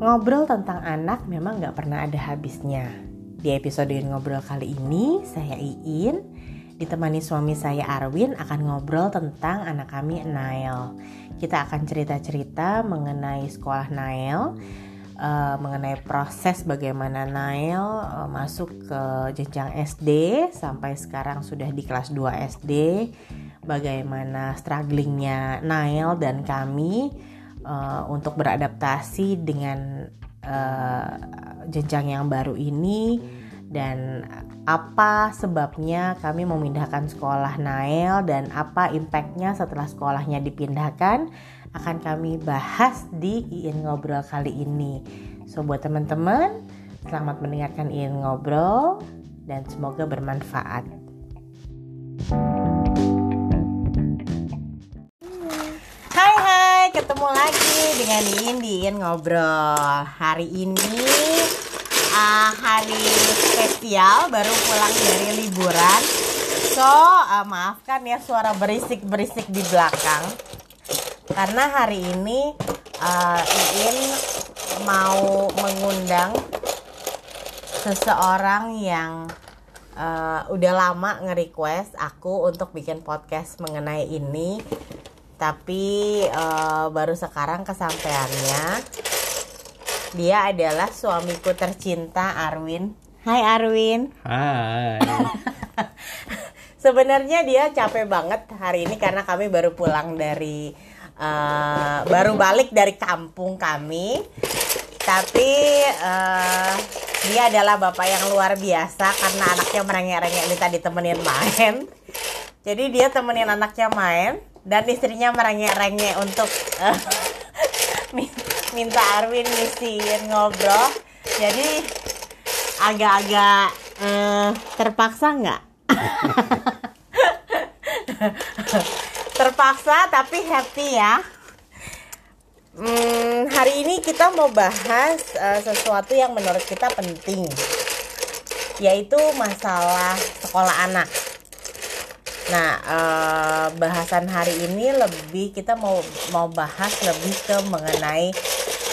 Ngobrol tentang anak memang gak pernah ada habisnya. Di episode ngobrol kali ini, saya Iin, ditemani suami saya Arwin akan ngobrol tentang anak kami Nail. Kita akan cerita-cerita mengenai sekolah Nail, uh, mengenai proses bagaimana Nail uh, masuk ke jenjang SD sampai sekarang sudah di kelas 2 SD, bagaimana strugglingnya Nail dan kami uh, untuk beradaptasi dengan uh, jenjang yang baru ini dan apa sebabnya kami memindahkan sekolah Nail dan apa impactnya setelah sekolahnya dipindahkan akan kami bahas di Iin Ngobrol kali ini. So buat teman-teman, selamat mendengarkan Iin Ngobrol dan semoga bermanfaat. Ketemu lagi dengan Iin di Iin Ngobrol. Hari ini uh, hari spesial baru pulang dari liburan. So uh, maafkan ya suara berisik-berisik di belakang. Karena hari ini uh, Iin mau mengundang seseorang yang uh, udah lama nge-request aku untuk bikin podcast mengenai ini tapi uh, baru sekarang kesampaiannya dia adalah suamiku tercinta Arwin. Hai Arwin. Hai. Sebenarnya dia capek banget hari ini karena kami baru pulang dari uh, baru balik dari kampung kami. Tapi uh, dia adalah bapak yang luar biasa karena anaknya merengek-rengek minta ditemenin main jadi dia temenin anaknya main dan istrinya merengek-rengek untuk uh, minta Arwin ngisiin ngobrol. Jadi agak-agak uh, terpaksa nggak? Terpaksa tapi happy ya. Hmm, hari ini kita mau bahas uh, sesuatu yang menurut kita penting yaitu masalah sekolah anak Nah, eh, bahasan hari ini lebih kita mau mau bahas lebih ke mengenai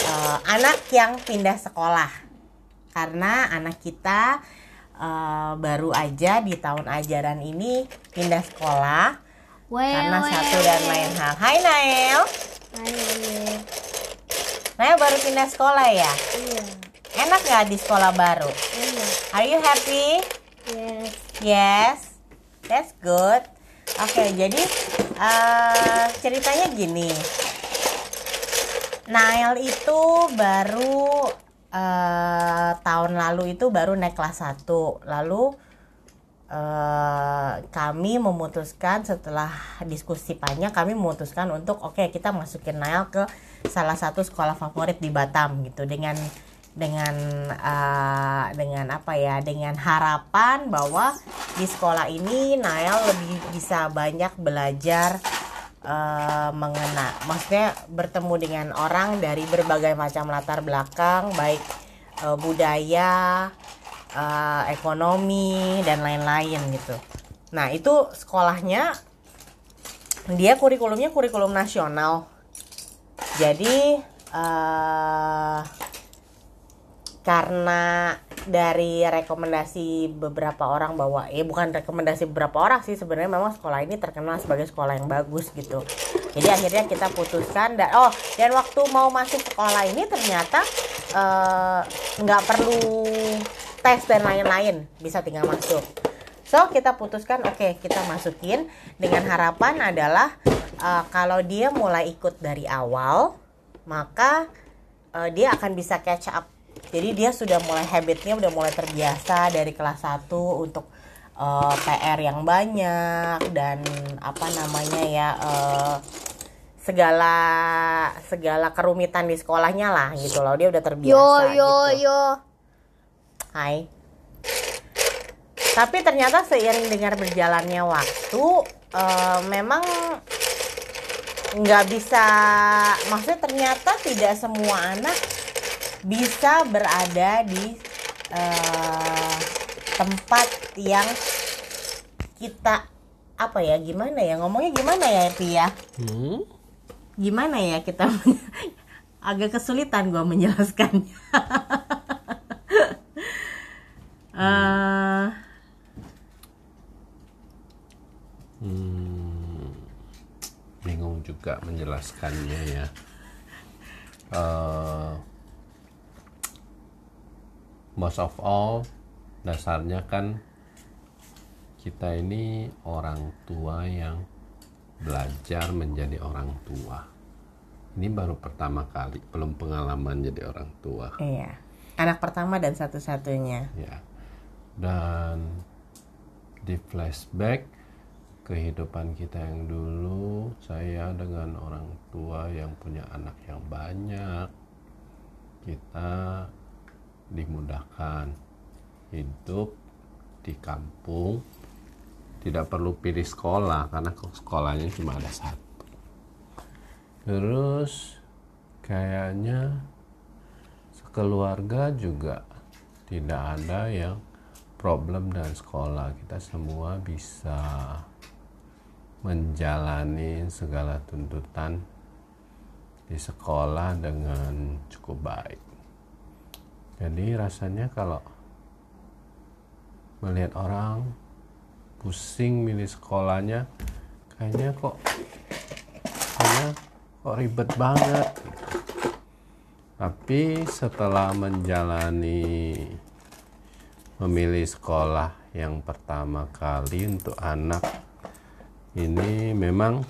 eh, anak yang pindah sekolah. Karena anak kita eh, baru aja di tahun ajaran ini pindah sekolah. Well, karena well, satu dan lain hal. Hai Nael. Hai, Nael. Baru pindah sekolah ya? Iya. Enak nggak di sekolah baru? Iya. Are you happy? Yes. Yes. That's good. Oke, okay, jadi uh, ceritanya gini. Nail itu baru uh, tahun lalu itu baru naik kelas 1. Lalu uh, kami memutuskan setelah diskusi panjang kami memutuskan untuk oke okay, kita masukin Nail ke salah satu sekolah favorit di Batam gitu dengan dengan uh, dengan apa ya dengan harapan bahwa di sekolah ini Nael lebih bisa banyak belajar uh, mengena maksudnya bertemu dengan orang dari berbagai macam latar belakang baik uh, budaya uh, ekonomi dan lain-lain gitu. Nah itu sekolahnya dia kurikulumnya kurikulum nasional. Jadi uh, karena dari rekomendasi beberapa orang bahwa eh bukan rekomendasi beberapa orang sih sebenarnya memang sekolah ini terkenal sebagai sekolah yang bagus gitu. Jadi akhirnya kita putuskan dan oh dan waktu mau masuk sekolah ini ternyata eh, nggak uh, perlu tes dan lain-lain bisa tinggal masuk. So kita putuskan oke okay, kita masukin dengan harapan adalah uh, kalau dia mulai ikut dari awal maka uh, dia akan bisa catch up jadi dia sudah mulai habitnya udah mulai terbiasa dari kelas 1 untuk uh, eh, PR yang banyak dan apa namanya ya uh, segala segala kerumitan di sekolahnya lah gitu loh. Dia udah terbiasa yo yo gitu. yo. Hai. Tapi ternyata seiring dengan berjalannya waktu uh, memang nggak bisa maksudnya ternyata tidak semua anak bisa berada di uh, tempat yang kita apa ya gimana ya ngomongnya gimana ya Pi ya hmm? gimana ya kita agak kesulitan gue menjelaskannya. uh, hmm, bingung juga menjelaskannya ya. Uh, most of all dasarnya kan kita ini orang tua yang belajar menjadi orang tua. Ini baru pertama kali, belum pengalaman jadi orang tua. Iya, anak pertama dan satu-satunya. Ya, dan di flashback kehidupan kita yang dulu, saya dengan orang tua yang punya anak yang banyak, kita dimudahkan. Hidup di kampung tidak perlu pilih sekolah karena sekolahnya cuma ada satu. Terus kayaknya sekeluarga juga tidak ada yang problem dan sekolah. Kita semua bisa menjalani segala tuntutan di sekolah dengan cukup baik jadi rasanya kalau melihat orang pusing milih sekolahnya kayaknya kok kayaknya kok ribet banget. Tapi setelah menjalani memilih sekolah yang pertama kali untuk anak ini memang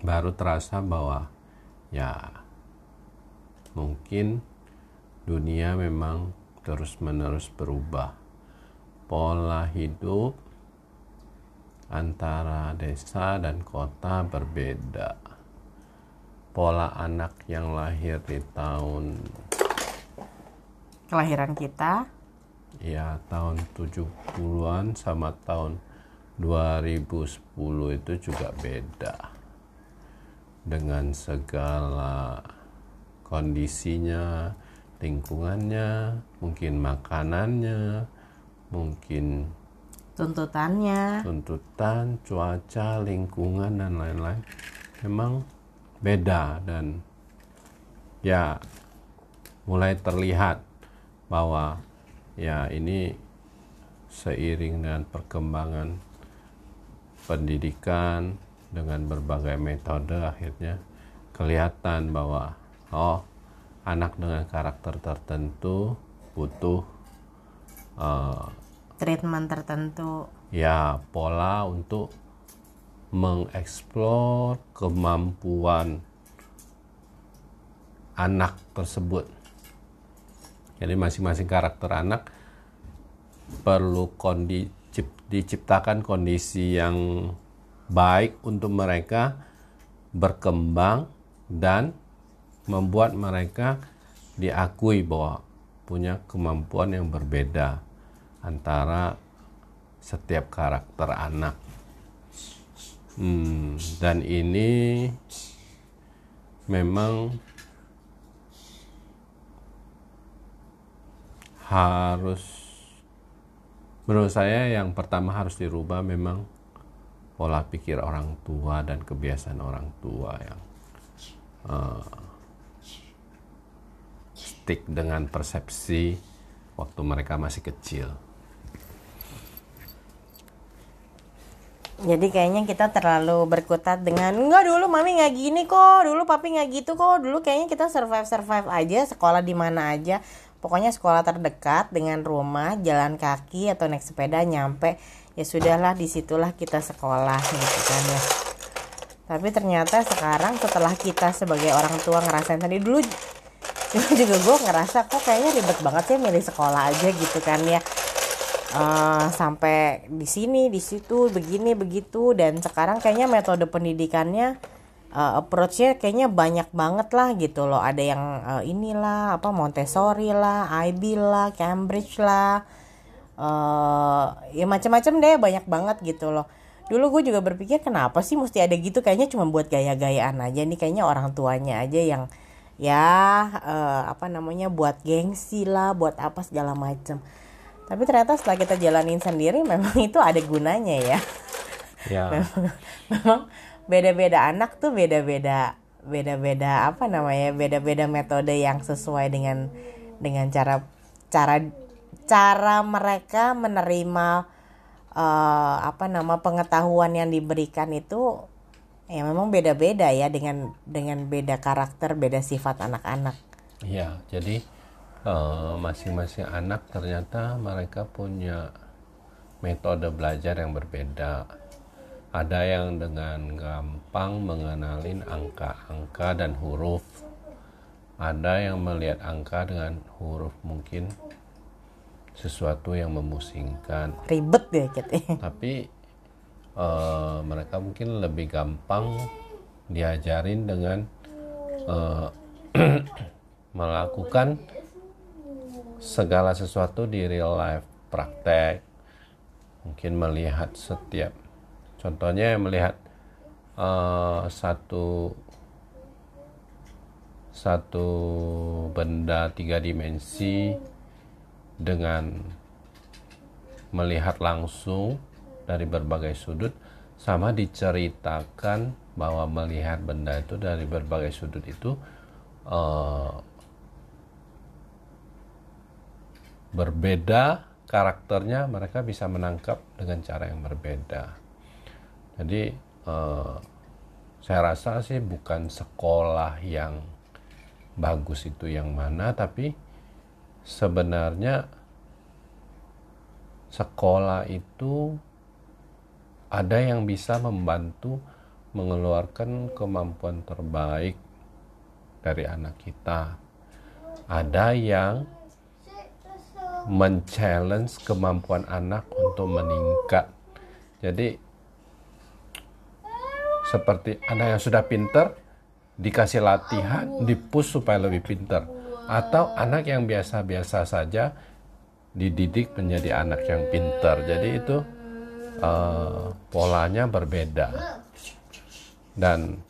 baru terasa bahwa ya mungkin dunia memang terus-menerus berubah pola hidup antara desa dan kota berbeda. Pola anak yang lahir di tahun kelahiran kita ya tahun 70-an sama tahun 2010 itu juga beda. Dengan segala kondisinya, lingkungannya, mungkin makanannya, mungkin tuntutannya. tuntutan cuaca lingkungan dan lain-lain. Memang beda dan ya mulai terlihat bahwa ya ini seiring dengan perkembangan pendidikan dengan berbagai metode akhirnya kelihatan bahwa oh anak dengan karakter tertentu butuh uh, treatment tertentu. ya pola untuk mengeksplor kemampuan anak tersebut. Jadi masing-masing karakter anak perlu kondi, diciptakan kondisi yang baik untuk mereka berkembang dan membuat mereka diakui bahwa punya kemampuan yang berbeda antara setiap karakter anak. Hmm, dan ini memang harus menurut saya yang pertama harus dirubah memang pola pikir orang tua dan kebiasaan orang tua yang uh, stick dengan persepsi waktu mereka masih kecil. jadi kayaknya kita terlalu berkutat dengan enggak dulu mami nggak gini kok dulu papi nggak gitu kok dulu kayaknya kita survive survive aja sekolah di mana aja pokoknya sekolah terdekat dengan rumah jalan kaki atau naik sepeda nyampe ya sudahlah di situlah kita sekolah gitu kan ya tapi ternyata sekarang setelah kita sebagai orang tua ngerasain tadi dulu juga gue ngerasa kok kayaknya ribet banget sih milih sekolah aja gitu kan ya. Uh, sampai di sini di situ begini begitu. Dan sekarang kayaknya metode pendidikannya uh, approachnya kayaknya banyak banget lah gitu loh. Ada yang uh, inilah apa Montessori lah IB lah Cambridge lah. Uh, ya macam-macam deh banyak banget gitu loh. Dulu gue juga berpikir kenapa sih mesti ada gitu? Kayaknya cuma buat gaya-gayaan aja nih. Kayaknya orang tuanya aja yang ya uh, apa namanya buat gengsi lah buat apa segala macam tapi ternyata setelah kita jalanin sendiri memang itu ada gunanya ya. Ya. Memang beda-beda anak tuh beda-beda beda-beda apa namanya beda-beda metode yang sesuai dengan dengan cara cara cara mereka menerima uh, apa nama pengetahuan yang diberikan itu ya memang beda-beda ya dengan dengan beda karakter beda sifat anak-anak Iya, jadi eh, masing-masing anak ternyata mereka punya metode belajar yang berbeda. Ada yang dengan gampang mengenalin angka-angka dan huruf. Ada yang melihat angka dengan huruf mungkin sesuatu yang memusingkan. ribet ya gitu Tapi eh, mereka mungkin lebih gampang diajarin dengan eh, melakukan segala sesuatu di real life praktek mungkin melihat setiap contohnya melihat uh, satu satu benda tiga dimensi dengan melihat langsung dari berbagai sudut sama diceritakan bahwa melihat benda itu dari berbagai sudut itu uh, berbeda karakternya mereka bisa menangkap dengan cara yang berbeda. Jadi eh, saya rasa sih bukan sekolah yang bagus itu yang mana tapi sebenarnya sekolah itu ada yang bisa membantu mengeluarkan kemampuan terbaik dari anak kita ada yang men-challenge kemampuan anak untuk meningkat. Jadi seperti anak yang sudah pinter dikasih latihan, dipush supaya lebih pinter. Atau anak yang biasa-biasa saja dididik menjadi anak yang pinter. Jadi itu uh, polanya berbeda. Dan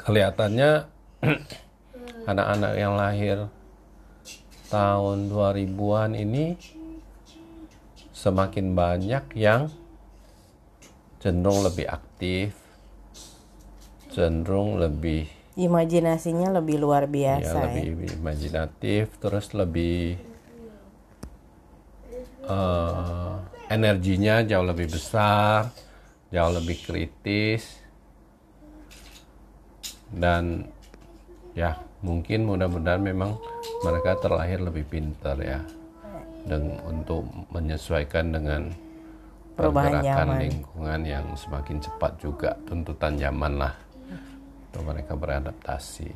kelihatannya anak-anak yang lahir tahun 2000-an ini semakin banyak yang cenderung lebih aktif, cenderung lebih imajinasinya lebih luar biasa ya, lebih imajinatif, terus lebih uh, energinya jauh lebih besar, jauh lebih kritis, dan ya mungkin mudah-mudahan memang mereka terlahir lebih pintar ya dan untuk menyesuaikan dengan Perubahan pergerakan zaman. lingkungan yang semakin cepat juga tuntutan zaman lah untuk mereka beradaptasi.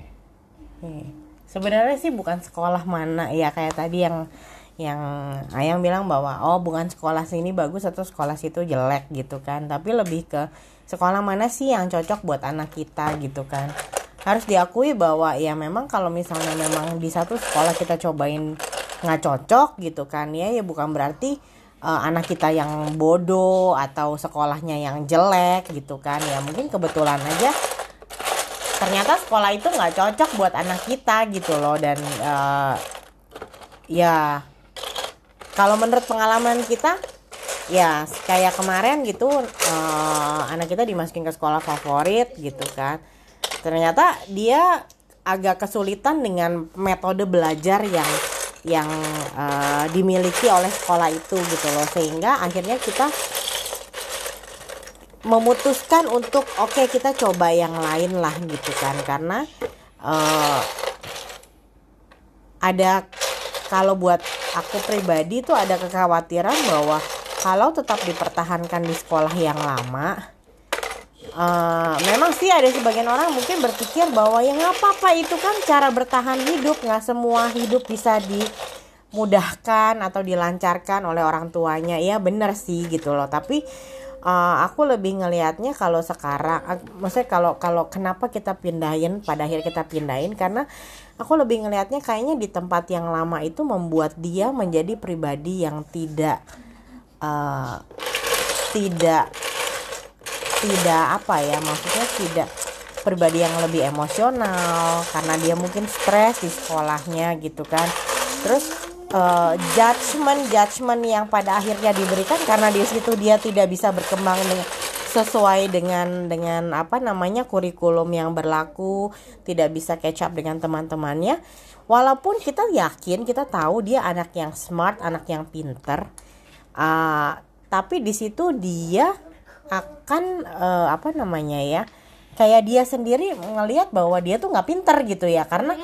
Oke. Sebenarnya sih bukan sekolah mana ya kayak tadi yang yang Ayang bilang bahwa oh bukan sekolah sini bagus atau sekolah situ jelek gitu kan. Tapi lebih ke sekolah mana sih yang cocok buat anak kita? gitu kan. Harus diakui bahwa ya memang kalau misalnya memang di satu sekolah kita cobain nggak cocok gitu kan ya ya bukan berarti uh, anak kita yang bodoh atau sekolahnya yang jelek gitu kan. Ya mungkin kebetulan aja ternyata sekolah itu nggak cocok buat anak kita gitu loh. Dan uh, ya kalau menurut pengalaman kita ya kayak kemarin gitu uh, anak kita dimasukin ke sekolah favorit gitu kan. Ternyata dia agak kesulitan dengan metode belajar yang yang uh, dimiliki oleh sekolah itu gitu loh. Sehingga akhirnya kita memutuskan untuk oke okay, kita coba yang lain lah gitu kan. Karena uh, ada kalau buat aku pribadi tuh ada kekhawatiran bahwa kalau tetap dipertahankan di sekolah yang lama uh, memang sih ada sebagian orang mungkin berpikir bahwa ya nggak apa-apa itu kan cara bertahan hidup. Nggak semua hidup bisa dimudahkan atau dilancarkan oleh orang tuanya. Ya bener sih gitu loh. Tapi uh, aku lebih ngelihatnya kalau sekarang uh, maksudnya kalau kalau kenapa kita pindahin pada akhir kita pindahin? Karena aku lebih ngelihatnya kayaknya di tempat yang lama itu membuat dia menjadi pribadi yang tidak uh, tidak tidak apa ya maksudnya tidak pribadi yang lebih emosional karena dia mungkin stres di sekolahnya gitu kan. Terus uh, judgement judgement yang pada akhirnya diberikan karena di situ dia tidak bisa berkembang dengan sesuai dengan dengan apa namanya kurikulum yang berlaku tidak bisa catch up dengan teman-temannya. Walaupun kita yakin kita tahu dia anak yang smart anak yang pinter uh, tapi di situ dia akan uh, apa namanya ya kayak dia sendiri ngelihat bahwa dia tuh nggak pinter gitu ya. Karena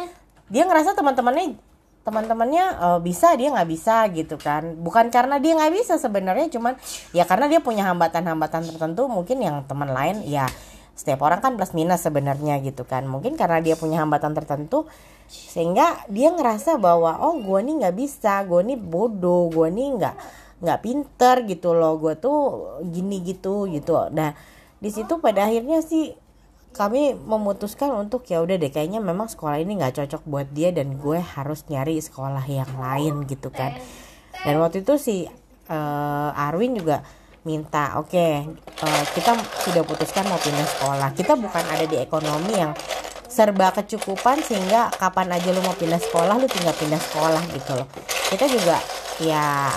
dia ngerasa teman-temannya teman-temannya uh, bisa dia nggak bisa gitu kan. Bukan karena dia nggak bisa sebenarnya cuman ya karena dia punya hambatan-hambatan tertentu mungkin yang teman lain ya setiap orang kan plus minus sebenarnya gitu kan. Mungkin karena dia punya hambatan tertentu sehingga dia ngerasa bahwa oh gue nih nggak bisa gue nih bodoh gue nih nggak nggak pinter gitu loh gue tuh gini gitu gitu. Nah di situ pada akhirnya sih kami memutuskan untuk ya udah deh kayaknya memang sekolah ini nggak cocok buat dia dan gue harus nyari sekolah yang lain gitu kan. Dan waktu itu si uh, Arwin juga minta oke okay, uh, eh, kita sudah putuskan mau pindah sekolah. Kita bukan ada di ekonomi yang serba kecukupan sehingga kapan aja lu mau pindah sekolah lu tinggal pindah sekolah gitu loh. Kita juga ya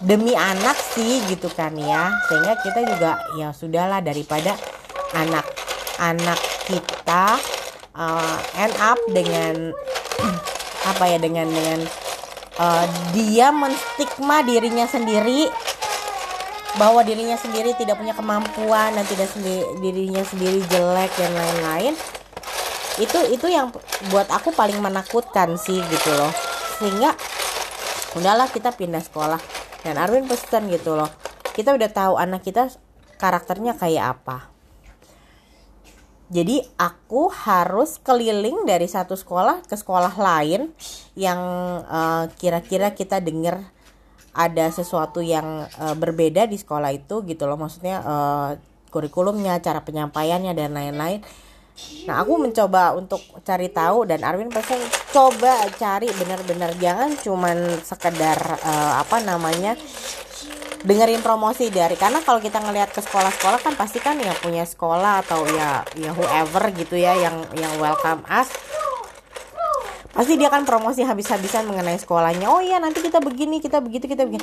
demi anak sih gitu kan ya. Sehingga kita juga ya sudahlah daripada anak-anak kita uh, end up dengan apa ya dengan dengan uh, dia menstigma dirinya sendiri bahwa dirinya sendiri tidak punya kemampuan dan tidak sendiri dirinya sendiri jelek dan lain-lain. Itu itu yang buat aku paling menakutkan sih gitu loh. Sehingga udahlah kita pindah sekolah. Dan Arwin pesan gitu loh kita udah tahu anak kita karakternya kayak apa jadi aku harus keliling dari satu sekolah ke sekolah lain yang uh, kira-kira kita dengar ada sesuatu yang uh, berbeda di sekolah itu gitu loh. Maksudnya uh, kurikulumnya cara penyampaiannya dan lain-lain. Nah aku mencoba untuk cari tahu dan Arwin pesan coba cari benar-benar. Jangan cuman sekedar uh, apa namanya dengerin promosi dari karena kalau kita ngelihat ke sekolah-sekolah kan pasti kan yang punya sekolah atau ya ya whoever gitu ya yang yang welcome us. Pasti dia kan promosi habis-habisan mengenai sekolahnya. Oh iya nanti kita begini kita begitu kita begini.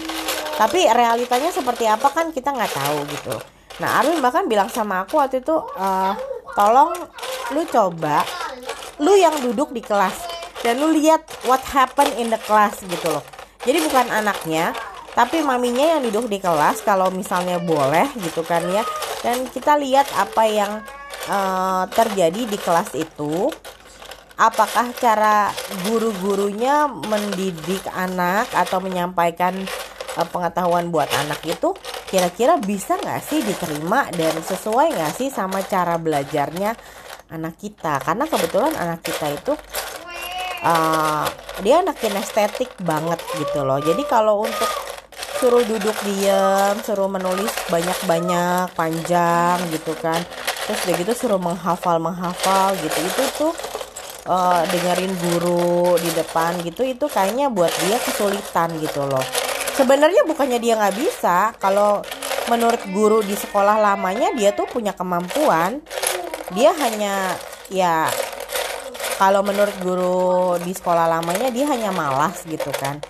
Tapi realitanya seperti apa kan kita nggak tahu gitu. Nah Arwin bahkan bilang sama aku waktu itu uh, tolong lu coba lu yang duduk di kelas dan lu lihat what happen in the class gitu loh. Jadi bukan anaknya tapi maminya yang duduk di kelas kalau misalnya boleh gitu kan ya. Dan kita lihat apa yang uh, terjadi di kelas itu. Apakah cara guru-gurunya mendidik anak atau menyampaikan uh, pengetahuan buat anak itu kira-kira bisa nggak sih diterima dan sesuai nggak sih sama cara belajarnya anak kita? Karena kebetulan anak kita itu uh, dia anak kinestetik banget gitu loh. Jadi kalau untuk suruh duduk diam suruh menulis banyak-banyak panjang gitu kan. Terus udah gitu suruh menghafal menghafal gitu. Itu tuh uh, dengerin guru di depan gitu itu kayaknya buat dia kesulitan gitu loh. Sebenarnya bukannya dia nggak bisa kalau menurut guru di sekolah lamanya dia tuh punya kemampuan. Dia hanya ya kalau menurut guru di sekolah lamanya dia hanya malas gitu kan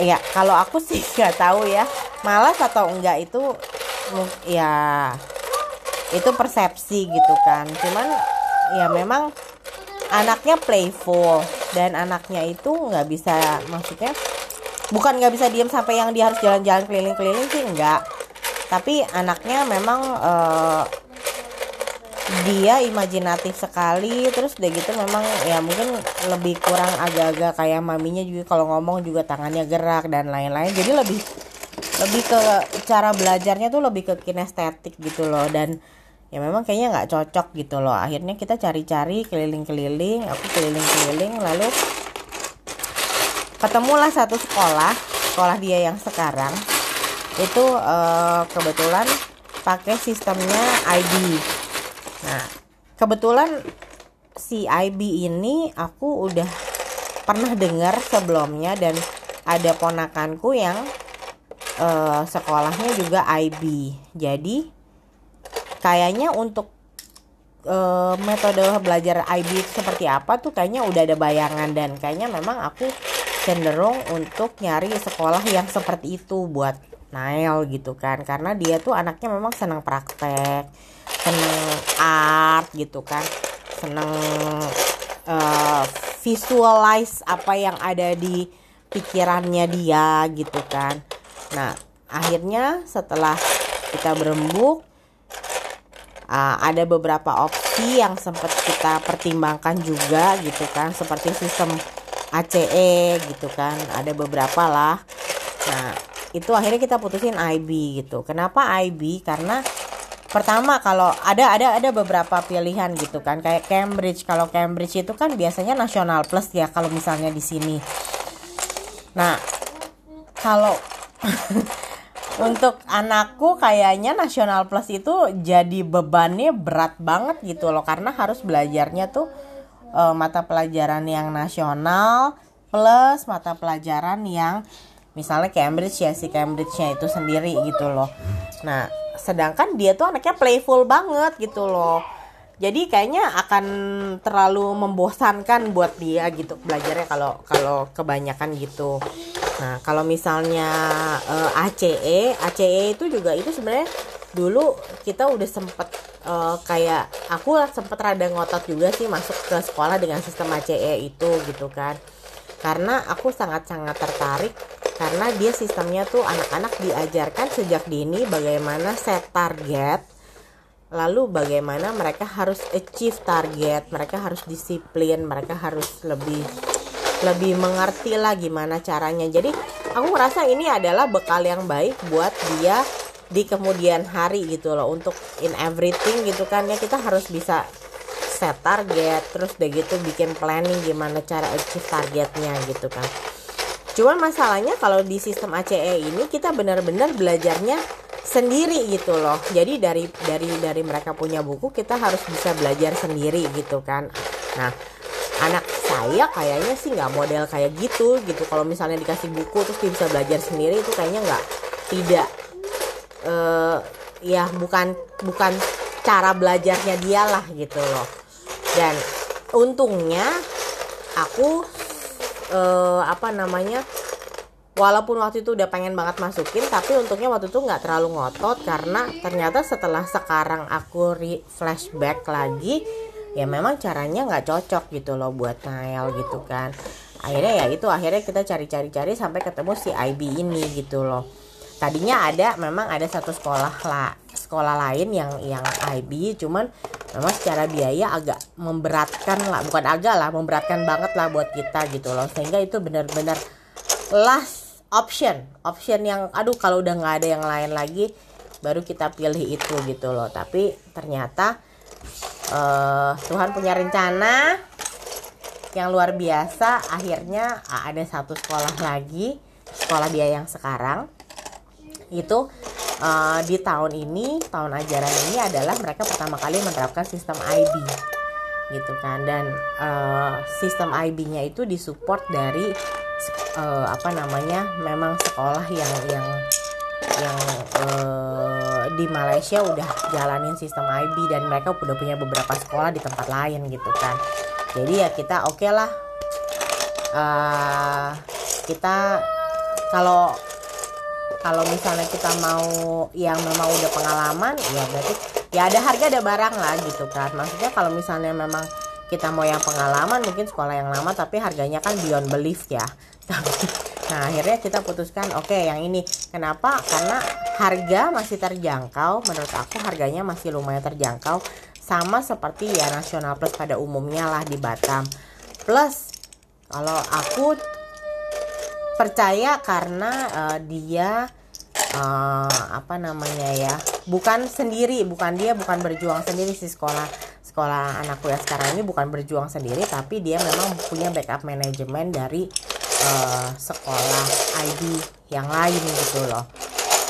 ya kalau aku sih nggak tahu ya. Malas atau enggak itu ya itu persepsi gitu kan. Cuman ya memang anaknya playful dan anaknya itu nggak bisa maksudnya bukan nggak bisa diem sampai yang dia harus jalan-jalan keliling-keliling sih enggak tapi anaknya memang uh, dia imajinatif sekali terus udah gitu memang ya mungkin lebih kurang agak-agak kayak maminya juga kalau ngomong juga tangannya gerak dan lain-lain. Jadi lebih lebih ke cara belajarnya tuh lebih ke kinestetik gitu loh. Dan ya memang kayaknya nggak cocok gitu loh. Akhirnya kita cari-cari keliling-keliling aku keliling-keliling lalu ketemulah satu sekolah sekolah dia yang sekarang. Itu uh, kebetulan pakai sistemnya ID Nah, kebetulan si IB ini aku udah pernah dengar sebelumnya dan ada ponakanku yang uh, sekolahnya juga IB. Jadi kayaknya untuk uh, metode belajar IB seperti apa tuh kayaknya udah ada bayangan dan kayaknya memang aku cenderung untuk nyari sekolah yang seperti itu buat Nail gitu kan karena dia tuh anaknya memang senang praktek senang art gitu kan. Senang uh, visualize apa yang ada di pikirannya dia gitu kan. Nah akhirnya setelah kita berembuk uh, ada beberapa opsi yang sempat kita pertimbangkan juga gitu kan. Seperti sistem ACE gitu kan. Ada beberapa lah. Nah itu akhirnya kita putusin IB gitu. Kenapa IB karena pertama kalau ada ada ada beberapa pilihan gitu kan. Kayak Cambridge. Kalau Cambridge itu kan biasanya nasional plus ya kalau misalnya di sini. Nah kalau untuk anakku kayaknya nasional plus itu jadi bebannya berat banget gitu loh. Karena harus belajarnya tuh uh, mata pelajaran yang nasional plus mata pelajaran yang misalnya Cambridge ya si Cambridge-nya itu sendiri gitu loh. Nah, sedangkan dia tuh anaknya playful banget gitu loh. Jadi kayaknya akan terlalu membosankan buat dia gitu belajarnya kalau kalau kebanyakan gitu. Nah, kalau misalnya uh, ACE, ACE itu juga itu sebenarnya dulu kita udah sempet uh, kayak aku sempet rada ngotot juga sih masuk ke sekolah dengan sistem ACE itu gitu kan karena aku sangat-sangat tertarik karena dia sistemnya tuh anak-anak diajarkan sejak dini bagaimana set target lalu bagaimana mereka harus achieve target mereka harus disiplin mereka harus lebih lebih mengerti lah gimana caranya. Jadi aku merasa ini adalah bekal yang baik buat dia di kemudian hari gitu loh untuk in everything gitu kan ya. Kita harus bisa set target terus deh gitu bikin planning gimana cara achieve targetnya gitu kan cuman masalahnya kalau di sistem ACE ini kita benar-benar belajarnya sendiri gitu loh. Jadi dari dari dari mereka punya buku kita harus bisa belajar sendiri gitu kan. Nah anak saya kayaknya sih nggak model kayak gitu gitu. Kalau misalnya dikasih buku terus dia bisa belajar sendiri itu kayaknya nggak tidak uh, ya bukan bukan cara belajarnya dia lah gitu loh. Dan untungnya aku uh, apa namanya walaupun waktu itu udah pengen banget masukin tapi untungnya waktu itu nggak terlalu ngotot karena ternyata setelah sekarang aku re flashback lagi ya memang caranya nggak cocok gitu loh buat Nail gitu kan. Akhirnya ya itu akhirnya kita cari-cari-cari sampai ketemu si IB ini gitu loh. Tadinya ada memang ada satu sekolah lah sekolah lain yang yang IB cuman memang secara biaya agak memberatkan lah. Bukan agak lah memberatkan banget lah buat kita gitu loh. Sehingga itu benar-benar last option. Option yang aduh kalau udah nggak ada yang lain lagi baru kita pilih itu gitu loh. Tapi ternyata uh, Tuhan punya rencana yang luar biasa. Akhirnya ada satu sekolah lagi sekolah dia yang sekarang itu uh, di tahun ini tahun ajaran ini adalah mereka pertama kali menerapkan sistem IB gitu kan dan uh, sistem IB-nya itu disupport dari uh, apa namanya memang sekolah yang yang yang uh, di Malaysia udah jalanin sistem IB dan mereka udah punya beberapa sekolah di tempat lain gitu kan. Jadi ya kita oke okay lah uh, kita kalau kalau misalnya kita mau yang memang udah pengalaman ya berarti ya ada harga ada barang lah gitu kan maksudnya kalau misalnya memang kita mau yang pengalaman mungkin sekolah yang lama tapi harganya kan beyond belief ya. Nah akhirnya kita putuskan oke okay, yang ini. Kenapa? Karena harga masih terjangkau menurut aku harganya masih lumayan terjangkau sama seperti ya nasional plus pada umumnya lah di Batam. Plus kalau aku percaya karena uh, dia uh, apa namanya ya bukan sendiri bukan dia bukan berjuang sendiri si sekolah sekolah anakku ya sekarang ini bukan berjuang sendiri tapi dia memang punya backup manajemen dari uh, sekolah ID yang lain gitu loh.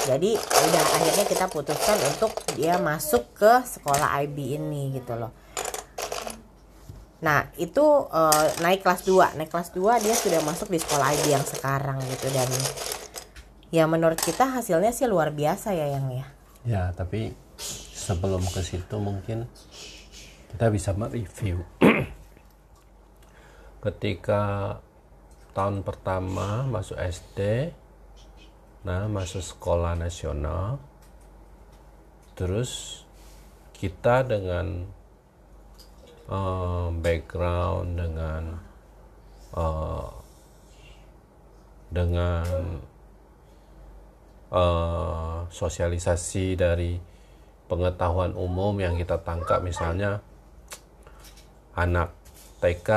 Jadi udah akhirnya kita putuskan untuk dia masuk ke sekolah IB ini gitu loh Nah, itu uh, naik kelas 2. Naik kelas 2 dia sudah masuk di sekolah IB yang sekarang gitu dan ya menurut kita hasilnya sih luar biasa ya yang ya. Ya, tapi sebelum ke situ mungkin kita bisa mereview. Ketika tahun pertama masuk SD nah masuk sekolah nasional terus kita dengan uh, background dengan uh, dengan uh, sosialisasi dari pengetahuan umum yang kita tangkap. Misalnya anak TK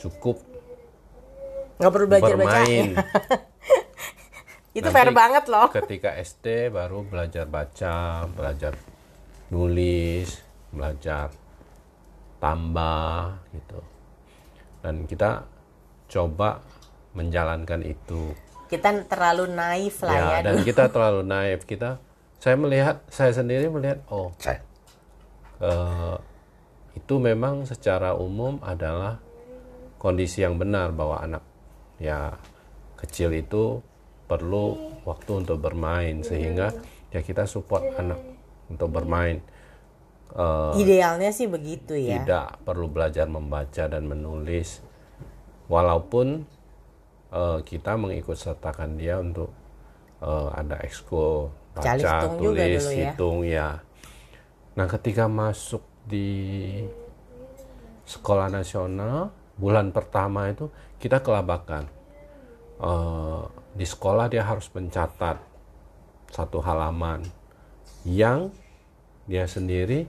cukup nggak perlu belajar bermain. Itu Nanti fair banget loh. ketika SD baru belajar baca belajar nulis belajar tambah gitu. Dan kita coba menjalankan itu. Kita terlalu naif lah ya, ya dan kita terlalu naif. Kita saya melihat saya sendiri melihat oh eh, itu memang secara umum adalah kondisi yang benar bahwa anak ya kecil itu perlu waktu untuk bermain sehingga ya kita support anak untuk bermain uh, idealnya sih begitu ya. Tidak perlu belajar membaca dan menulis. Walaupun uh, kita mengikut sertakan dia untuk uh, ada ekskul baca tulis ya. hitung ya. Nah ketika masuk di sekolah nasional bulan pertama itu kita kelabakan. Uh, di sekolah dia harus mencatat satu halaman yang dia sendiri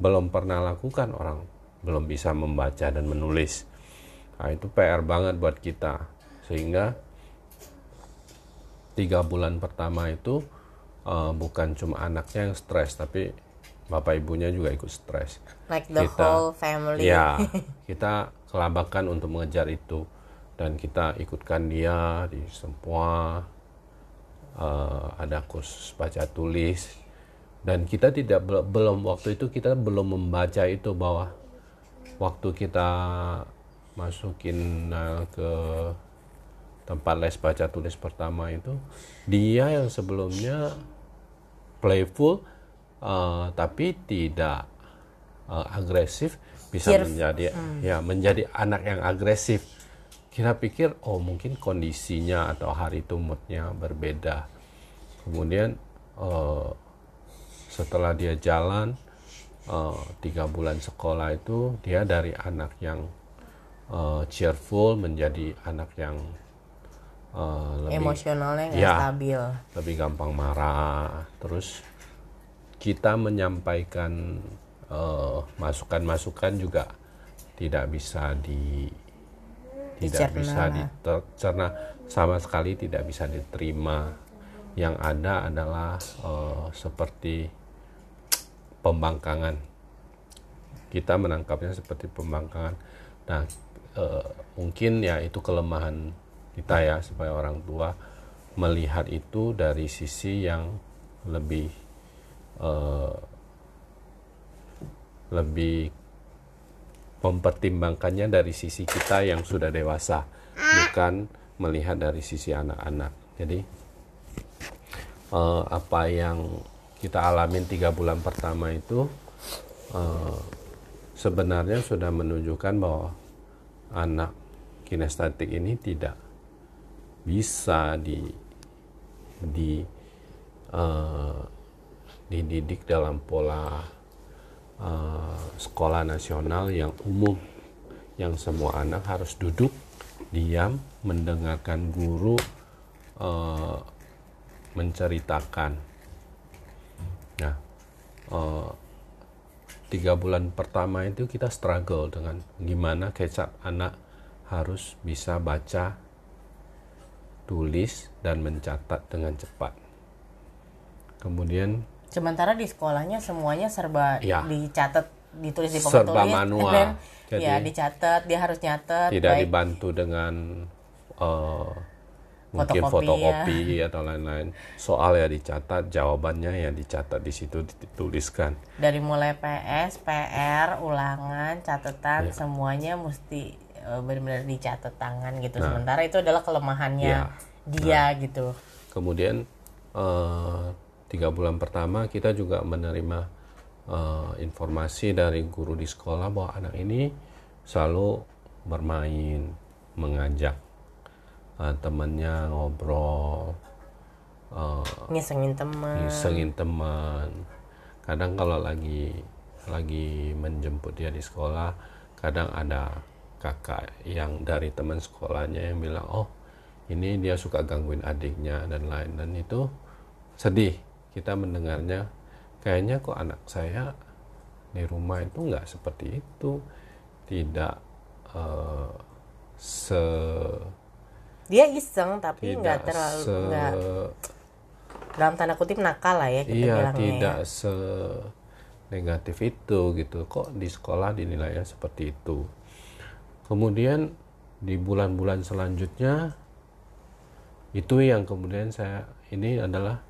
belum pernah lakukan orang belum bisa membaca dan menulis. Nah, itu PR banget buat kita. Sehingga tiga bulan pertama itu uh, bukan cuma anaknya yang stres tapi bapak ibunya juga ikut stres. Like the kita, whole family. ya kita kelabakan untuk mengejar itu. Dan kita ikutkan dia di semua uh, ada kurs baca tulis dan kita tidak belum waktu itu kita belum membaca itu bahwa waktu kita masukin uh, ke tempat les baca tulis pertama itu dia yang sebelumnya playful uh, tapi tidak uh, agresif bisa menjadi hmm. ya menjadi anak yang agresif. Kita pikir oh mungkin kondisinya atau hari itu moodnya berbeda. Kemudian uh, setelah dia jalan uh, tiga bulan sekolah itu dia dari anak yang uh, cheerful menjadi anak yang uh, lebih emosionalnya ya, stabil. lebih gampang marah. Terus kita menyampaikan masukan-masukan uh, juga tidak bisa di tidak dicerna. bisa dicerna sama sekali tidak bisa diterima. Yang ada adalah uh, seperti pembangkangan. Kita menangkapnya seperti pembangkangan. Nah, e, mungkin ya itu kelemahan kita ya supaya orang tua melihat itu dari sisi yang lebih e, lebih mempertimbangkannya dari sisi kita yang sudah dewasa, bukan melihat dari sisi anak-anak. Jadi e, apa yang kita alamin tiga bulan pertama itu uh, sebenarnya sudah menunjukkan bahwa anak kinestetik ini tidak bisa di di uh, dididik dalam pola uh, sekolah nasional yang umum yang semua anak harus duduk diam mendengarkan guru uh, menceritakan Nah, uh, tiga bulan pertama itu kita struggle dengan gimana kecap anak harus bisa baca, tulis dan mencatat dengan cepat. Kemudian sementara di sekolahnya semuanya serba ya, dicatat, ditulis di papan serba tulis, manual. Dan, Jadi, ya dicatat, dia harus nyatet. Tidak baik. dibantu dengan uh, mungkin fotokopi, ya. atau lain-lain. Soal ya dicatat jawabannya ya dicatat di situ dituliskan. Dari mulai PS PR ulangan catatan ya. semuanya mesti uh, benar-benar dicatat tangan gitu. Nah, sementara itu adalah kelemahannya ya. dia nah, gitu. Kemudian uh, tiga bulan pertama kita juga menerima uh, informasi dari guru di sekolah bahwa anak ini selalu bermain mengajak uh, temennya ngobrol eh, Ngesengin teman. ngisengin teman. Kadang kalau lagi lagi menjemput dia di sekolah kadang ada kakak yang dari teman sekolahnya yang bilang oh ini dia suka gangguin adiknya dan lain. Dan itu sedih. Kita mendengarnya kayaknya kok anak saya di rumah itu nggak seperti itu. Tidak eh, se Dia iseng tapi nggak terlalu se nggak dalam tanda kutip nakal lah ya kita iya bilangnya. tidak ya. se negatif itu gitu kok di sekolah dinilainya seperti itu kemudian di bulan-bulan selanjutnya itu yang kemudian saya ini adalah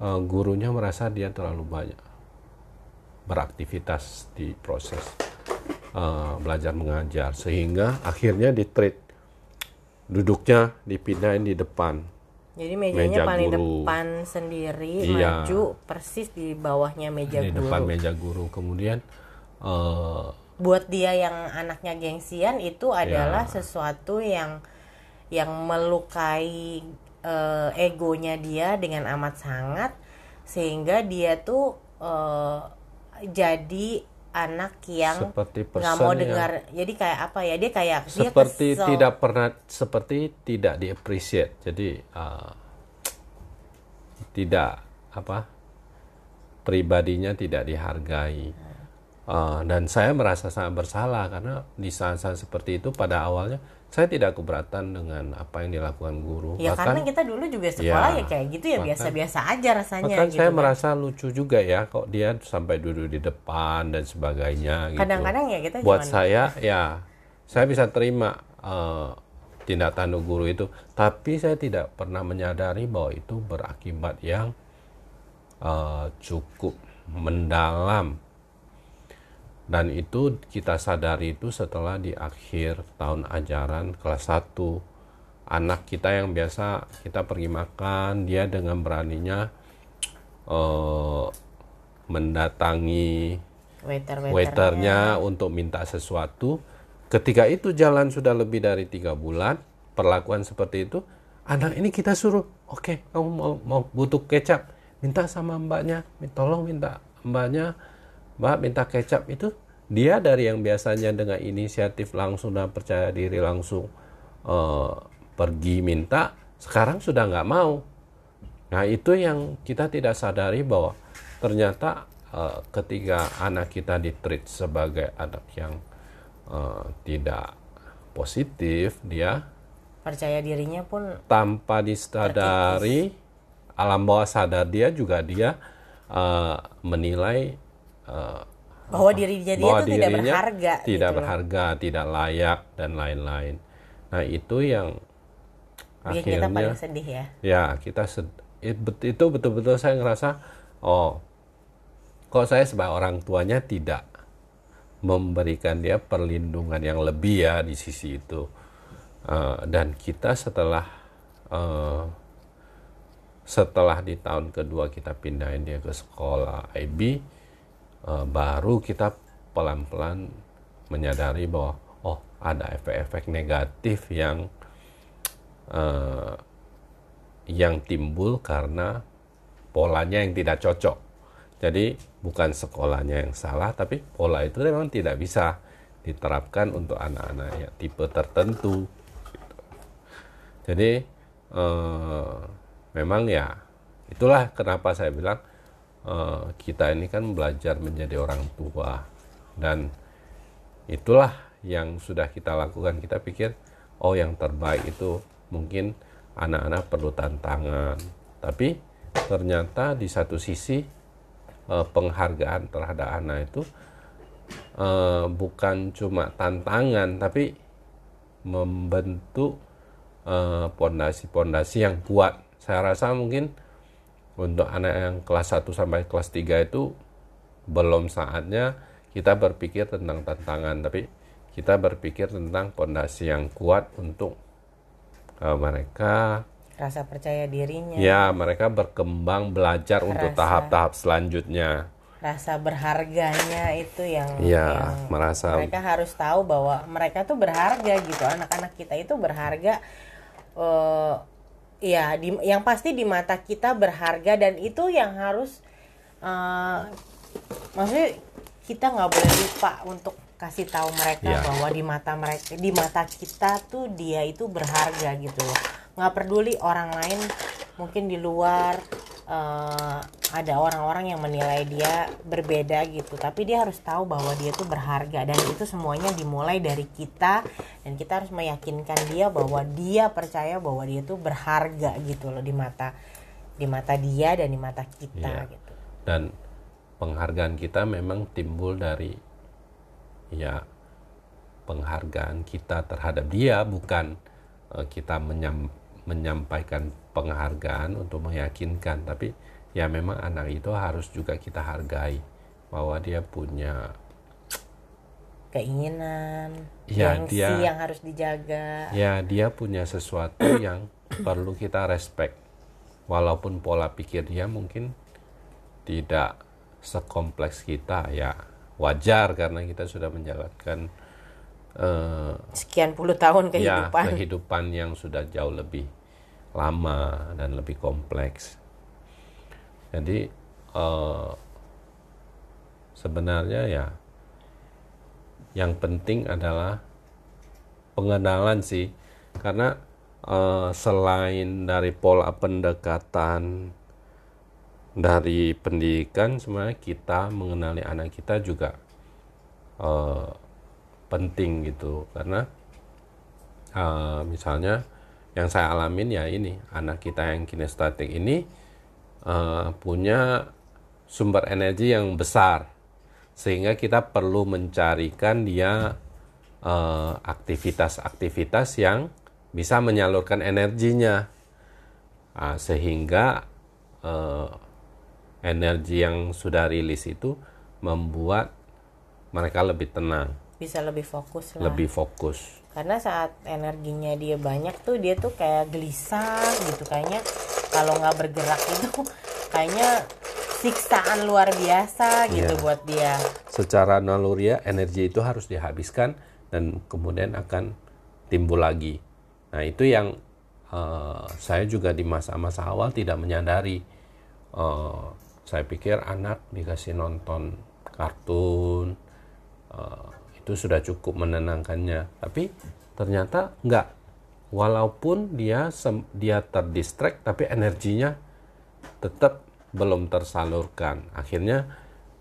eh, gurunya merasa dia terlalu banyak beraktivitas di proses eh, belajar mengajar sehingga akhirnya di treat duduknya dipindahin di depan Jadi mejanya meja paling guru. depan sendiri Iya. maju persis di bawahnya meja di guru. depan meja guru kemudian eh, Buat dia yang anaknya gengsian itu adalah Ya. sesuatu yang yang melukai eh, egonya dia dengan amat sangat sehingga dia tuh eh, jadi anak yang seperti nggak mau yang dengar. Jadi kayak apa ya? Dia kayak dia seperti kesel. tidak pernah seperti tidak di appreciate jadi uh, tidak apa pribadinya tidak dihargai. Uh, dan saya merasa sangat bersalah karena di saat-saat seperti itu pada awalnya saya tidak keberatan dengan apa yang dilakukan guru. Ya bahkan karena kita dulu juga sekolah Ya, ya, kayak gitu ya biasa-biasa aja rasanya bahkan gitu saya kan. merasa lucu juga ya kok dia sampai duduk di depan dan sebagainya gitu. Kadang-kadang ya kita buat cuman saya ya saya bisa terima eh, tindak tanduk guru itu. Tapi saya tidak pernah menyadari bahwa itu berakibat yang eh, cukup mendalam dan itu kita sadari itu setelah di akhir tahun ajaran kelas 1 anak kita yang biasa kita pergi makan dia dengan beraninya eh, mendatangi waiter waiternya untuk minta sesuatu. Ketika itu jalan sudah lebih dari tiga bulan, perlakuan seperti itu, anak ini kita suruh, oke, kamu mau, mau butuh kecap, minta sama mbaknya, tolong minta mbaknya, mbak minta kecap itu dia dari yang biasanya dengan inisiatif langsung dan percaya diri langsung eh, pergi minta, sekarang sudah nggak mau. Nah itu yang kita tidak sadari bahwa ternyata eh, ketika anak kita ditreat sebagai anak yang eh, tidak positif, dia percaya dirinya pun tanpa disadari alam bawah sadar dia juga dia eh, menilai eh, bahwa diri dia bahwa tuh tidak dirinya berharga tidak gitu loh. berharga, tidak layak dan lain-lain. Nah itu yang kita akhirnya paling sedih ya ya kita sed- itu betul-betul saya ngerasa oh kok saya sebagai orang tuanya tidak memberikan dia perlindungan yang lebih ya di sisi itu Eh, dan kita setelah eh, setelah di tahun kedua kita pindahin dia ke sekolah IB baru kita pelan-pelan menyadari bahwa oh ada efek-efek negatif yang eh, yang timbul karena polanya yang tidak cocok. Jadi bukan sekolahnya yang salah, tapi pola itu memang tidak bisa diterapkan untuk anak-anak yang tipe tertentu. Jadi eh, memang ya itulah kenapa saya bilang eh, kita ini kan belajar menjadi orang tua dan itulah yang sudah kita lakukan. Kita pikir oh yang terbaik itu mungkin anak-anak perlu tantangan, tapi ternyata di satu sisi eh, penghargaan terhadap anak itu eh, bukan cuma tantangan, tapi membentuk pondasi-pondasi yang kuat. Saya rasa mungkin untuk anak yang kelas 1 sampai kelas 3 itu belum saatnya kita berpikir tentang tantangan, tapi kita berpikir tentang pondasi yang kuat untuk eh, mereka rasa percaya dirinya ya mereka berkembang belajar untuk Rasa. tahap-tahap selanjutnya. rasa berharganya itu yang, Ya, yang merasa mereka harus tahu bahwa mereka tuh berharga gitu anak-anak kita itu berharga eh, ya di, yang pasti di mata kita berharga dan itu yang harus eh, maksudnya kita nggak boleh lupa untuk kasih tahu mereka Iya. bahwa di mata mereka di mata kita tuh dia itu berharga gitu loh nggak peduli orang lain mungkin di luar eh, ada orang-orang yang menilai dia berbeda gitu. Tapi dia harus tahu bahwa dia tuh berharga. Dan itu semuanya dimulai dari kita. Dan kita harus meyakinkan dia bahwa dia percaya bahwa dia tuh berharga gitu loh di mata di mata dia dan di mata kita Iya. gitu. Dan penghargaan kita memang timbul dari ya penghargaan kita terhadap dia bukan eh, kita menyam- menyampaikan penghargaan untuk meyakinkan. Tapi ya memang anak itu harus juga kita hargai bahwa dia punya keinginan Ya, dia- yang harus dijaga. Ya dia punya sesuatu yang perlu kita respect. Walaupun pola pikir dia mungkin tidak sekompleks kita ya wajar karena kita sudah menjalankan eh, sekian puluh tahun ya kehidupan. kehidupan yang sudah jauh lebih lama dan lebih kompleks jadi eh, sebenarnya ya yang penting adalah pengenalan sih. Karena eh, selain dari pola pendekatan dari pendidikan sebenarnya kita mengenali anak kita juga eh, penting gitu. Karena eh, misalnya yang saya alamin ya ini anak kita yang kinestetik ini eh, punya sumber energi yang besar. Sehingga kita perlu mencarikan dia eh, aktivitas-aktivitas yang bisa menyalurkan energinya. Ah, sehingga eh, energi yang sudah rilis itu membuat mereka lebih tenang, bisa lebih fokus lah. Lebih fokus. karena saat energinya dia banyak tuh dia tuh kayak gelisah gitu. Kayaknya kalau nggak bergerak itu kayaknya siksaan luar biasa gitu Iya. buat dia Secara naluriah energi itu harus dihabiskan dan kemudian akan timbul lagi. Nah itu yang eh, saya juga di masa-masa awal tidak menyadari. Eh, saya pikir anak dikasih nonton kartun eh, itu sudah cukup menenangkannya. Tapi ternyata enggak. Walaupun dia dia terdistract tapi energinya tetap belum tersalurkan. Akhirnya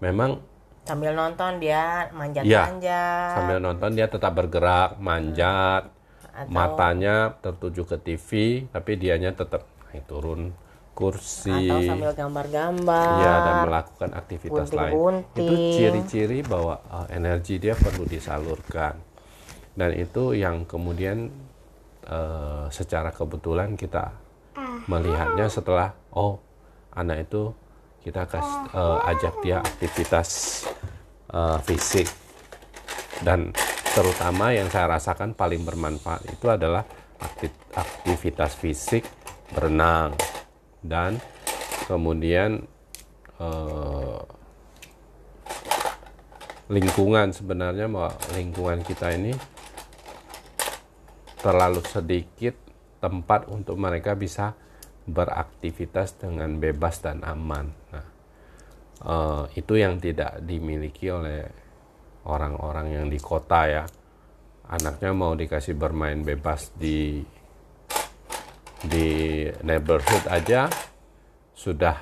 memang sambil nonton dia manjat-manjat sambil nonton dia tetap bergerak, manjat, Atau- matanya tertuju ke TV, tapi dianya tetap naik turun kursi. atau sambil gambar-gambar Ya, dan melakukan aktivitas lain. Itu ciri-ciri bahwa uh, energi dia perlu disalurkan. Dan itu yang kemudian uh, secara kebetulan kita melihatnya setelah oh anak itu kita kasih uh, ajak dia aktivitas uh, fisik. Dan terutama yang saya rasakan paling bermanfaat itu adalah akti- aktivitas fisik berenang. Dan kemudian eh, lingkungan. Sebenarnya bahwa lingkungan kita ini terlalu sedikit tempat untuk mereka bisa beraktivitas dengan bebas dan aman. Nah, eh, itu yang tidak dimiliki oleh orang-orang yang di kota ya. Anaknya mau dikasih bermain bebas di di neighborhood aja sudah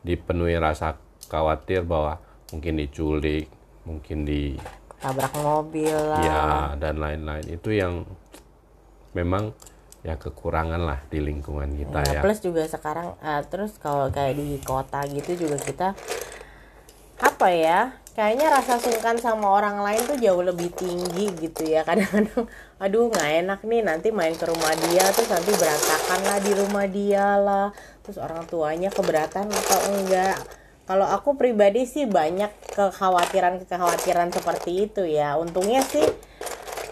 dipenuhi rasa khawatir bahwa mungkin diculik, mungkin di tabrak mobil lah ya dan lain-lain. Itu yang memang ya kekurangan lah di lingkungan kita Nah, ya. plus juga sekarang eh, terus kalau kayak di kota gitu juga kita apa ya kayaknya rasa sungkan sama orang lain tuh jauh lebih tinggi gitu ya. Kadang-kadang aduh nggak enak nih nanti main ke rumah dia terus nanti berantakan lah di rumah dia lah terus orang tuanya keberatan atau enggak. Kalau aku pribadi sih banyak kekhawatiran kekhawatiran seperti itu ya. Untungnya sih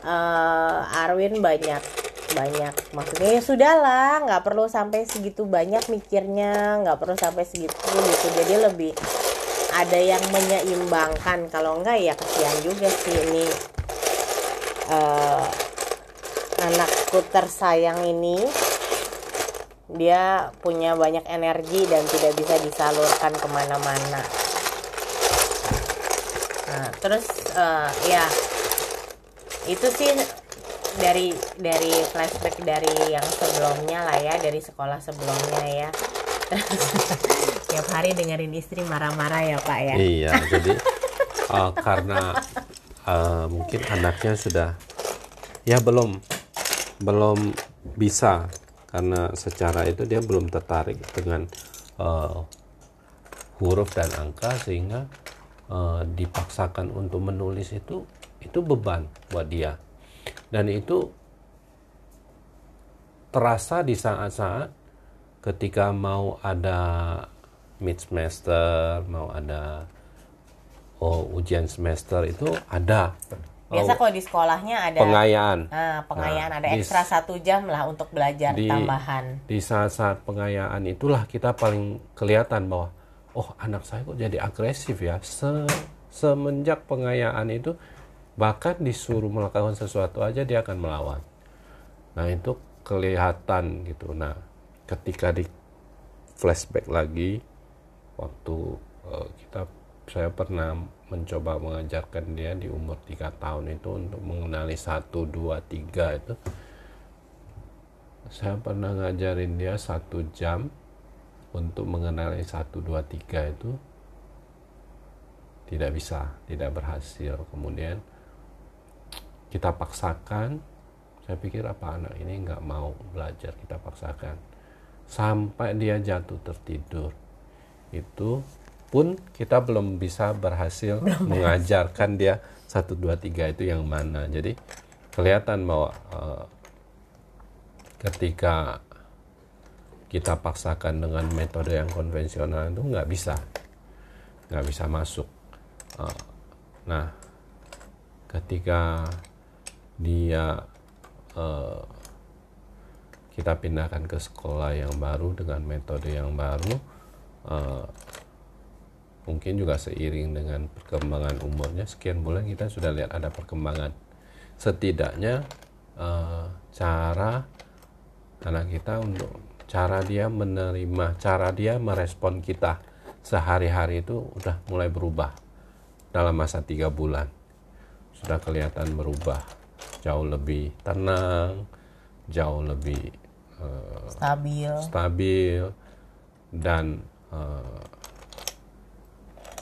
eh Arwin banyak banyak. Maksudnya ya sudahlah nggak perlu sampai segitu banyak mikirnya nggak perlu sampai segitu gitu. Jadi lebih ada yang menyeimbangkan. Kalau enggak ya kesian juga sih ini eh, anakku tersayang ini. Dia punya banyak energi dan tidak bisa disalurkan ke mana-mana. Nah terus eh, ya itu sih dari dari flashback dari yang sebelumnya lah ya dari sekolah sebelumnya ya. Tiap hari dengerin istri marah-marah ya pak ya. Iya, jadi uh, karena uh, mungkin anaknya sudah ya belum belum bisa karena secara itu dia belum tertarik dengan uh, huruf dan angka sehingga uh, dipaksakan untuk menulis itu itu beban buat dia dan itu terasa di saat-saat ketika mau ada mid semester mau ada oh ujian semester itu ada. Biasa kalau di sekolahnya ada pengayaan. Ah, pengayaan. Nah, ada di- ekstra satu jam lah untuk belajar di tambahan. di saat-saat pengayaan itulah kita paling kelihatan bahwa oh anak saya kok jadi agresif ya. Se- semenjak pengayaan itu bahkan disuruh melakukan sesuatu aja dia akan melawan. Nah itu kelihatan gitu. Nah ketika di flashback lagi waktu eh, kita saya pernah mencoba mengajarkan dia di umur tiga tahun itu untuk mengenali satu dua tiga itu. Saya pernah ngajarin dia satu jam untuk mengenali satu dua tiga itu tidak bisa tidak berhasil. Kemudian kita paksakan saya pikir apa anak ini nggak mau belajar kita paksakan. Sampai dia jatuh tertidur itu pun kita belum bisa berhasil mengajarkan dia satu dua tiga itu yang mana. Jadi kelihatan bahwa eh, ketika kita paksakan dengan metode yang konvensional itu nggak bisa nggak bisa masuk. Eh, nah ketika dia eh, kita pindahkan ke sekolah yang baru dengan metode yang baru eh, mungkin juga seiring dengan perkembangan umurnya. Sekian bulan kita sudah lihat ada perkembangan. Setidaknya eh, cara anak kita untuk cara dia menerima cara dia merespon kita sehari-hari itu udah mulai berubah dalam masa tiga bulan. Sudah kelihatan berubah jauh lebih tenang jauh lebih eh, stabil. stabil. Dan eh,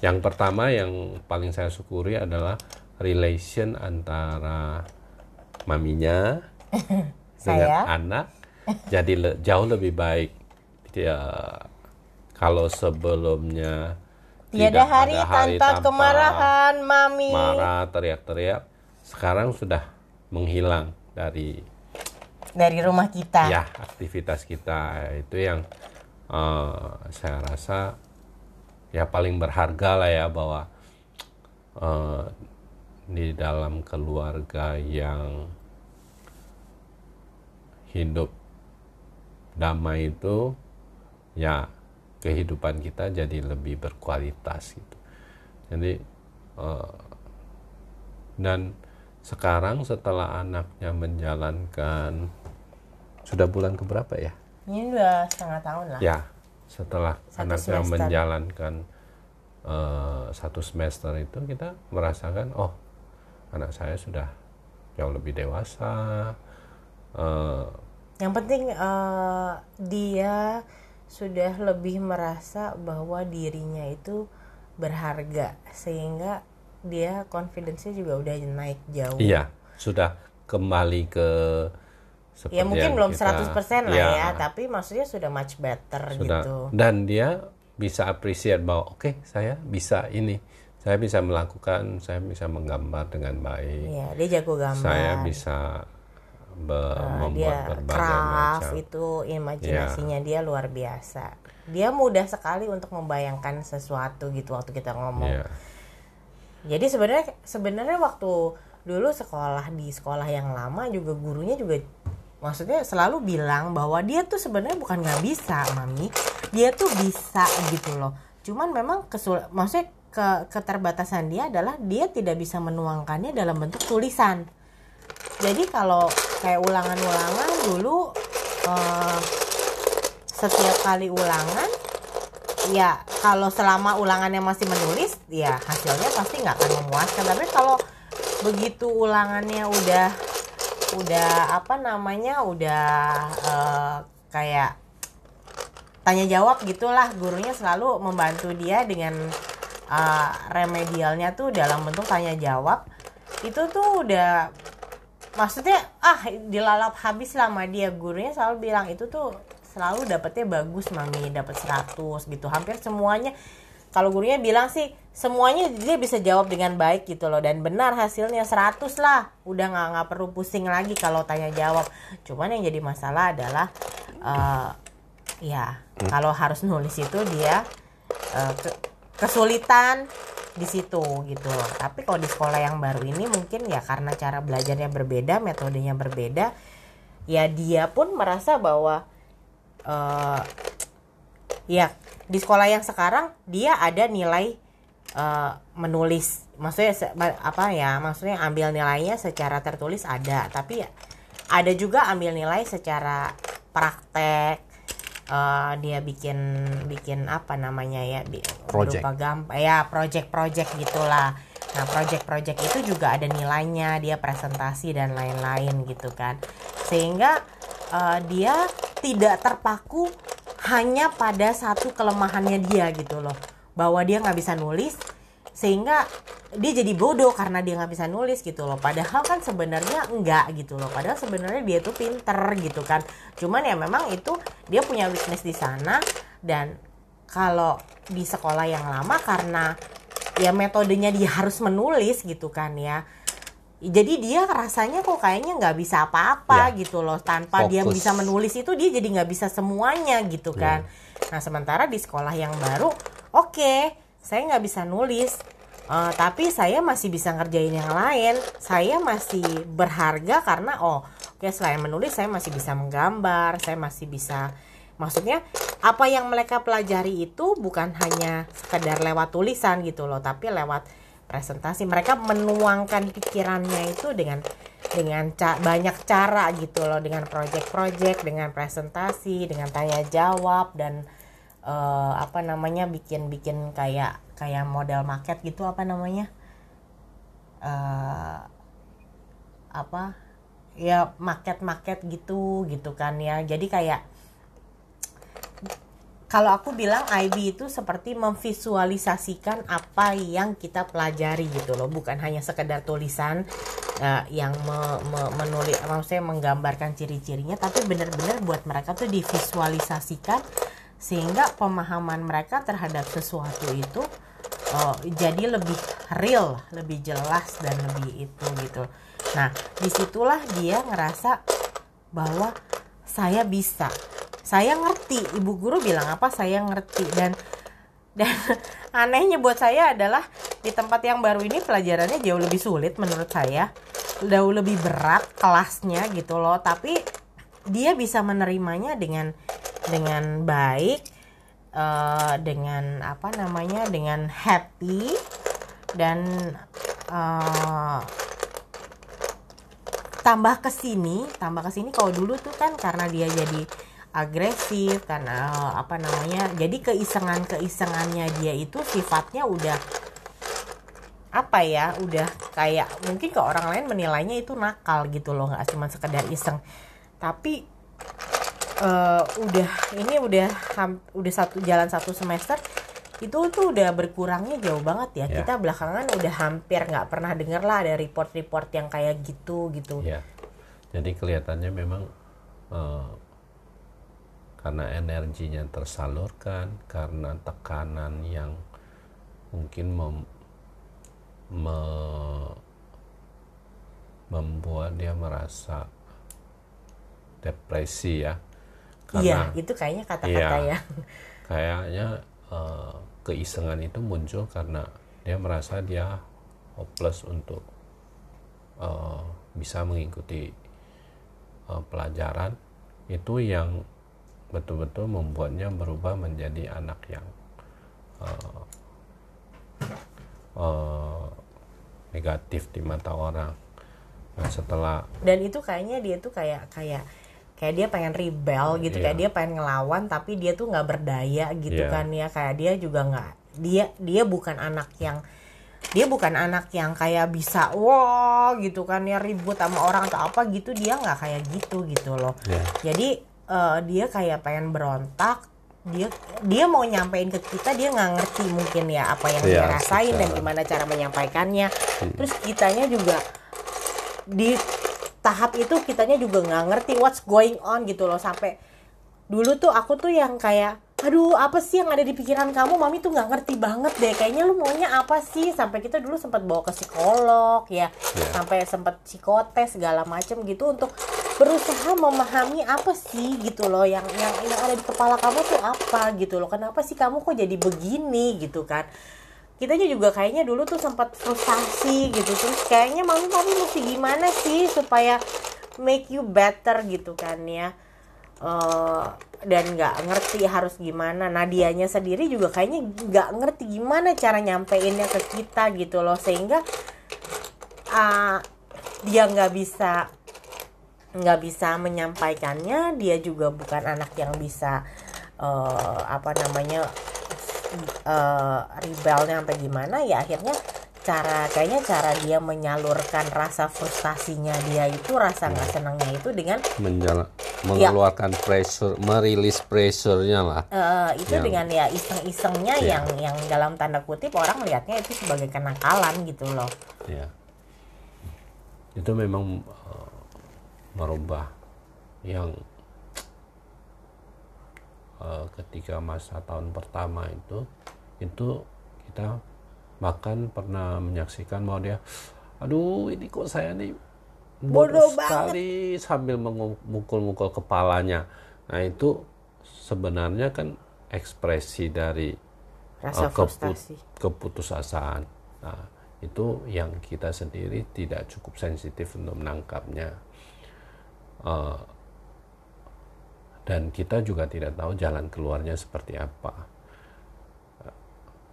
yang pertama yang paling saya syukuri adalah relation antara maminya dengan Saya? anak jadi le- jauh lebih baik. Ya kalau sebelumnya tiada tidak hari, ada tanpa, kemarahan mami. marah teriak-teriak sekarang sudah menghilang dari dari rumah kita. Ya aktivitas kita. Itu yang eh, saya rasa ya paling berharga lah ya bahwa eh, di dalam keluarga yang hidup damai itu ya kehidupan kita jadi lebih berkualitas gitu. Jadi eh, dan sekarang setelah anaknya menjalankan sudah bulan keberapa ya ini udah setengah tahun lah ya setelah Satu anaknya semester. menjalankan eh, satu semester itu kita merasakan oh anak saya sudah jauh lebih dewasa eh, Yang penting eh, dia sudah lebih merasa bahwa dirinya itu berharga sehingga dia confidence-nya juga udah naik jauh. iya sudah kembali ke seperti Ya mungkin belum kita- 100% lah ya, ya, tapi maksudnya sudah much better sudah gitu. dan dia bisa appreciate bahwa oke saya bisa ini saya bisa melakukan saya bisa menggambar dengan baik Iya, dia jago gambar. saya bisa be- Uh, membuat dia berbagai craft macam itu imajinasinya dia luar biasa. Dia mudah sekali untuk membayangkan sesuatu gitu waktu kita ngomong. Iya. Jadi sebenarnya sebenarnya waktu dulu sekolah di sekolah yang lama juga gurunya juga maksudnya selalu bilang bahwa dia tuh sebenarnya bukan nggak bisa, mami. Dia tuh bisa gitu loh. Cuman memang kesul maksudnya ke keterbatasan dia adalah dia tidak bisa menuangkannya dalam bentuk tulisan. Jadi kalau kayak ulangan-ulangan dulu eh, setiap kali ulangan ya kalau selama ulangannya masih menulis ya hasilnya pasti nggak akan memuaskan. Tapi kalau begitu ulangannya udah udah apa namanya udah eh, kayak tanya jawab gitulah gurunya selalu membantu dia dengan eh, remedialnya tuh dalam bentuk tanya jawab. Itu tuh udah maksudnya ah dilalap habis lama dia. Gurunya selalu bilang itu tuh selalu dapetnya bagus mami dapat 100 gitu. Hampir semuanya kalau gurunya bilang sih semuanya dia bisa jawab dengan baik gitu loh. Dan benar hasilnya 100 lah. Udah nggak nggak perlu pusing lagi kalau tanya jawab. Cuman yang jadi masalah adalah eh, ya kalau harus nulis itu dia eh, ke- kesulitan di situ gitu loh. Tapi kalau di sekolah yang baru ini mungkin ya karena cara belajarnya berbeda, metodenya berbeda, ya dia pun merasa bahwa eh ya di sekolah yang sekarang dia ada nilai eh, menulis, maksudnya se- apa ya, maksudnya ambil nilainya secara tertulis ada, tapi ya ada juga ambil nilai secara praktek eh, dia bikin bikin apa namanya ya bi- Project. berupa ya project-project gitulah. Nah project-project itu juga ada nilainya dia presentasi dan lain-lain gitu kan. Sehingga eh, dia tidak terpaku hanya pada satu kelemahannya dia gitu loh. Bahwa dia nggak bisa nulis sehingga dia jadi bodoh karena dia nggak bisa nulis gitu loh. Padahal kan sebenarnya enggak gitu loh. Padahal sebenarnya dia tuh pinter gitu kan. Cuman ya memang itu dia punya weakness di sana. Dan kalau di sekolah yang lama karena ya metodenya dia harus menulis gitu kan ya jadi dia rasanya kok kayaknya nggak bisa apa-apa Ya. gitu loh. Tanpa dia Fokus. bisa menulis itu dia jadi nggak bisa semuanya gitu kan. Nah sementara di sekolah yang baru oke saya nggak bisa nulis. Eh, tapi saya masih bisa ngerjain yang lain. Saya masih berharga karena oh oke selain menulis saya masih bisa menggambar saya masih bisa maksudnya apa yang mereka pelajari itu bukan hanya sekedar lewat tulisan gitu loh tapi lewat presentasi. Mereka menuangkan pikirannya itu dengan dengan ca- banyak cara gitu loh. Dengan project-project dengan presentasi dengan tanya jawab dan eh, apa namanya bikin-bikin kayak kayak model market gitu apa namanya? Eh apa? Ya market-market gitu gitu kan ya. Jadi kayak kalau aku bilang IB itu seperti memvisualisasikan apa yang kita pelajari gitu loh. Bukan hanya sekedar tulisan eh, yang me- me- menulis maksudnya menggambarkan ciri-cirinya tapi benar-benar buat mereka tuh divisualisasikan sehingga pemahaman mereka terhadap sesuatu itu eh, jadi lebih real lebih jelas dan lebih itu gitu. Nah di situlah dia ngerasa bahwa saya bisa saya ngerti. Ibu guru bilang apa? Saya ngerti. Dan dan anehnya buat saya adalah di tempat yang baru ini pelajarannya jauh lebih sulit menurut saya. Jauh lebih berat kelasnya gitu loh. Tapi dia bisa menerimanya dengan dengan baik eh, dengan apa namanya? Dengan happy dan eh, tambah ke sini, tambah ke sini kalau dulu tuh kan karena dia jadi agresif karena apa namanya jadi keisengan-keisengannya dia itu sifatnya udah apa ya udah kayak mungkin ke orang lain menilainya itu nakal gitu loh nggak cuma sekedar iseng. Tapi eh, udah ini udah ham- udah satu jalan satu semester itu tuh udah berkurangnya jauh banget ya. Ya. kita belakangan udah hampir nggak pernah denger lah ada report-report yang kayak gitu gitu. Ya, jadi kelihatannya memang eh, karena energinya tersalurkan, karena tekanan yang mungkin mem- me- membuat dia merasa depresi ya. iya Karena itu kayaknya kata-kata Iya. ya kayaknya eh, keisengan itu muncul karena dia merasa dia hopeless untuk eh, bisa mengikuti eh, pelajaran itu yang betul-betul membuatnya berubah menjadi anak yang eh, eh, negatif di mata orang. Nah setelah dan itu kayaknya dia tuh kayak kayak kayak dia pengen rebel gitu kayak Iya. dia pengen ngelawan tapi dia tuh nggak berdaya gitu Iya. kan ya kayak dia juga nggak dia dia bukan anak yang dia bukan anak yang kayak bisa wah gitu kan ya ribut sama orang atau apa gitu dia nggak kayak gitu gitu loh Ya. jadi eh, dia kayak pengen berontak dia dia mau nyampein ke kita dia nggak ngerti mungkin ya apa yang dia Iya, rasain dan secara- gimana cara menyampaikannya. Terus kitanya juga di tahap itu kitanya juga nggak ngerti what's going on gitu loh sampai dulu tuh aku tuh yang kayak aduh apa sih yang ada di pikiran kamu? Mami tuh nggak ngerti banget deh. Kayaknya lu maunya apa sih? Sampai kita dulu sempat bawa ke psikolog ya. Iya. sampai sempat psikotes segala macem gitu untuk berusaha memahami apa sih gitu loh yang yang yang ada di kepala kamu tuh apa gitu loh. Kenapa sih kamu kok jadi begini gitu kan? Kitanya juga kayaknya dulu tuh sempat frustasi gitu. Terus kayaknya mami mami mesti gimana sih supaya make you better gitu kan ya. Eh, dan nggak ngerti harus gimana. Nah dianya sendiri juga kayaknya nggak ngerti gimana cara nyampeinnya ke kita gitu loh. Sehingga ah, dia nggak bisa nggak bisa menyampaikannya. Dia juga bukan anak yang bisa eh, apa namanya eh, rebelnya sampai gimana. Ya akhirnya cara kayaknya cara dia menyalurkan rasa frustasinya dia itu rasa nggak senangnya itu dengan Menjala- mengeluarkan pressure merilis pressure-nya lah. Eh, itu Yang- dengan ya iseng-isengnya Iya. yang yang dalam tanda kutip orang melihatnya itu sebagai kenakalan gitu loh. Ya itu memang eh, merubah yang eh, ketika masa tahun pertama itu itu kita bahkan pernah menyaksikan bahwa dia aduh ini kok saya nih Bodoh bodoh sekali sambil memukul-mukul kepalanya nah itu sebenarnya kan ekspresi dari rasa eh, keput- keputusasaan. Nah, itu yang kita sendiri tidak cukup sensitif untuk menangkapnya. Eh, dan kita juga tidak tahu jalan keluarnya seperti apa.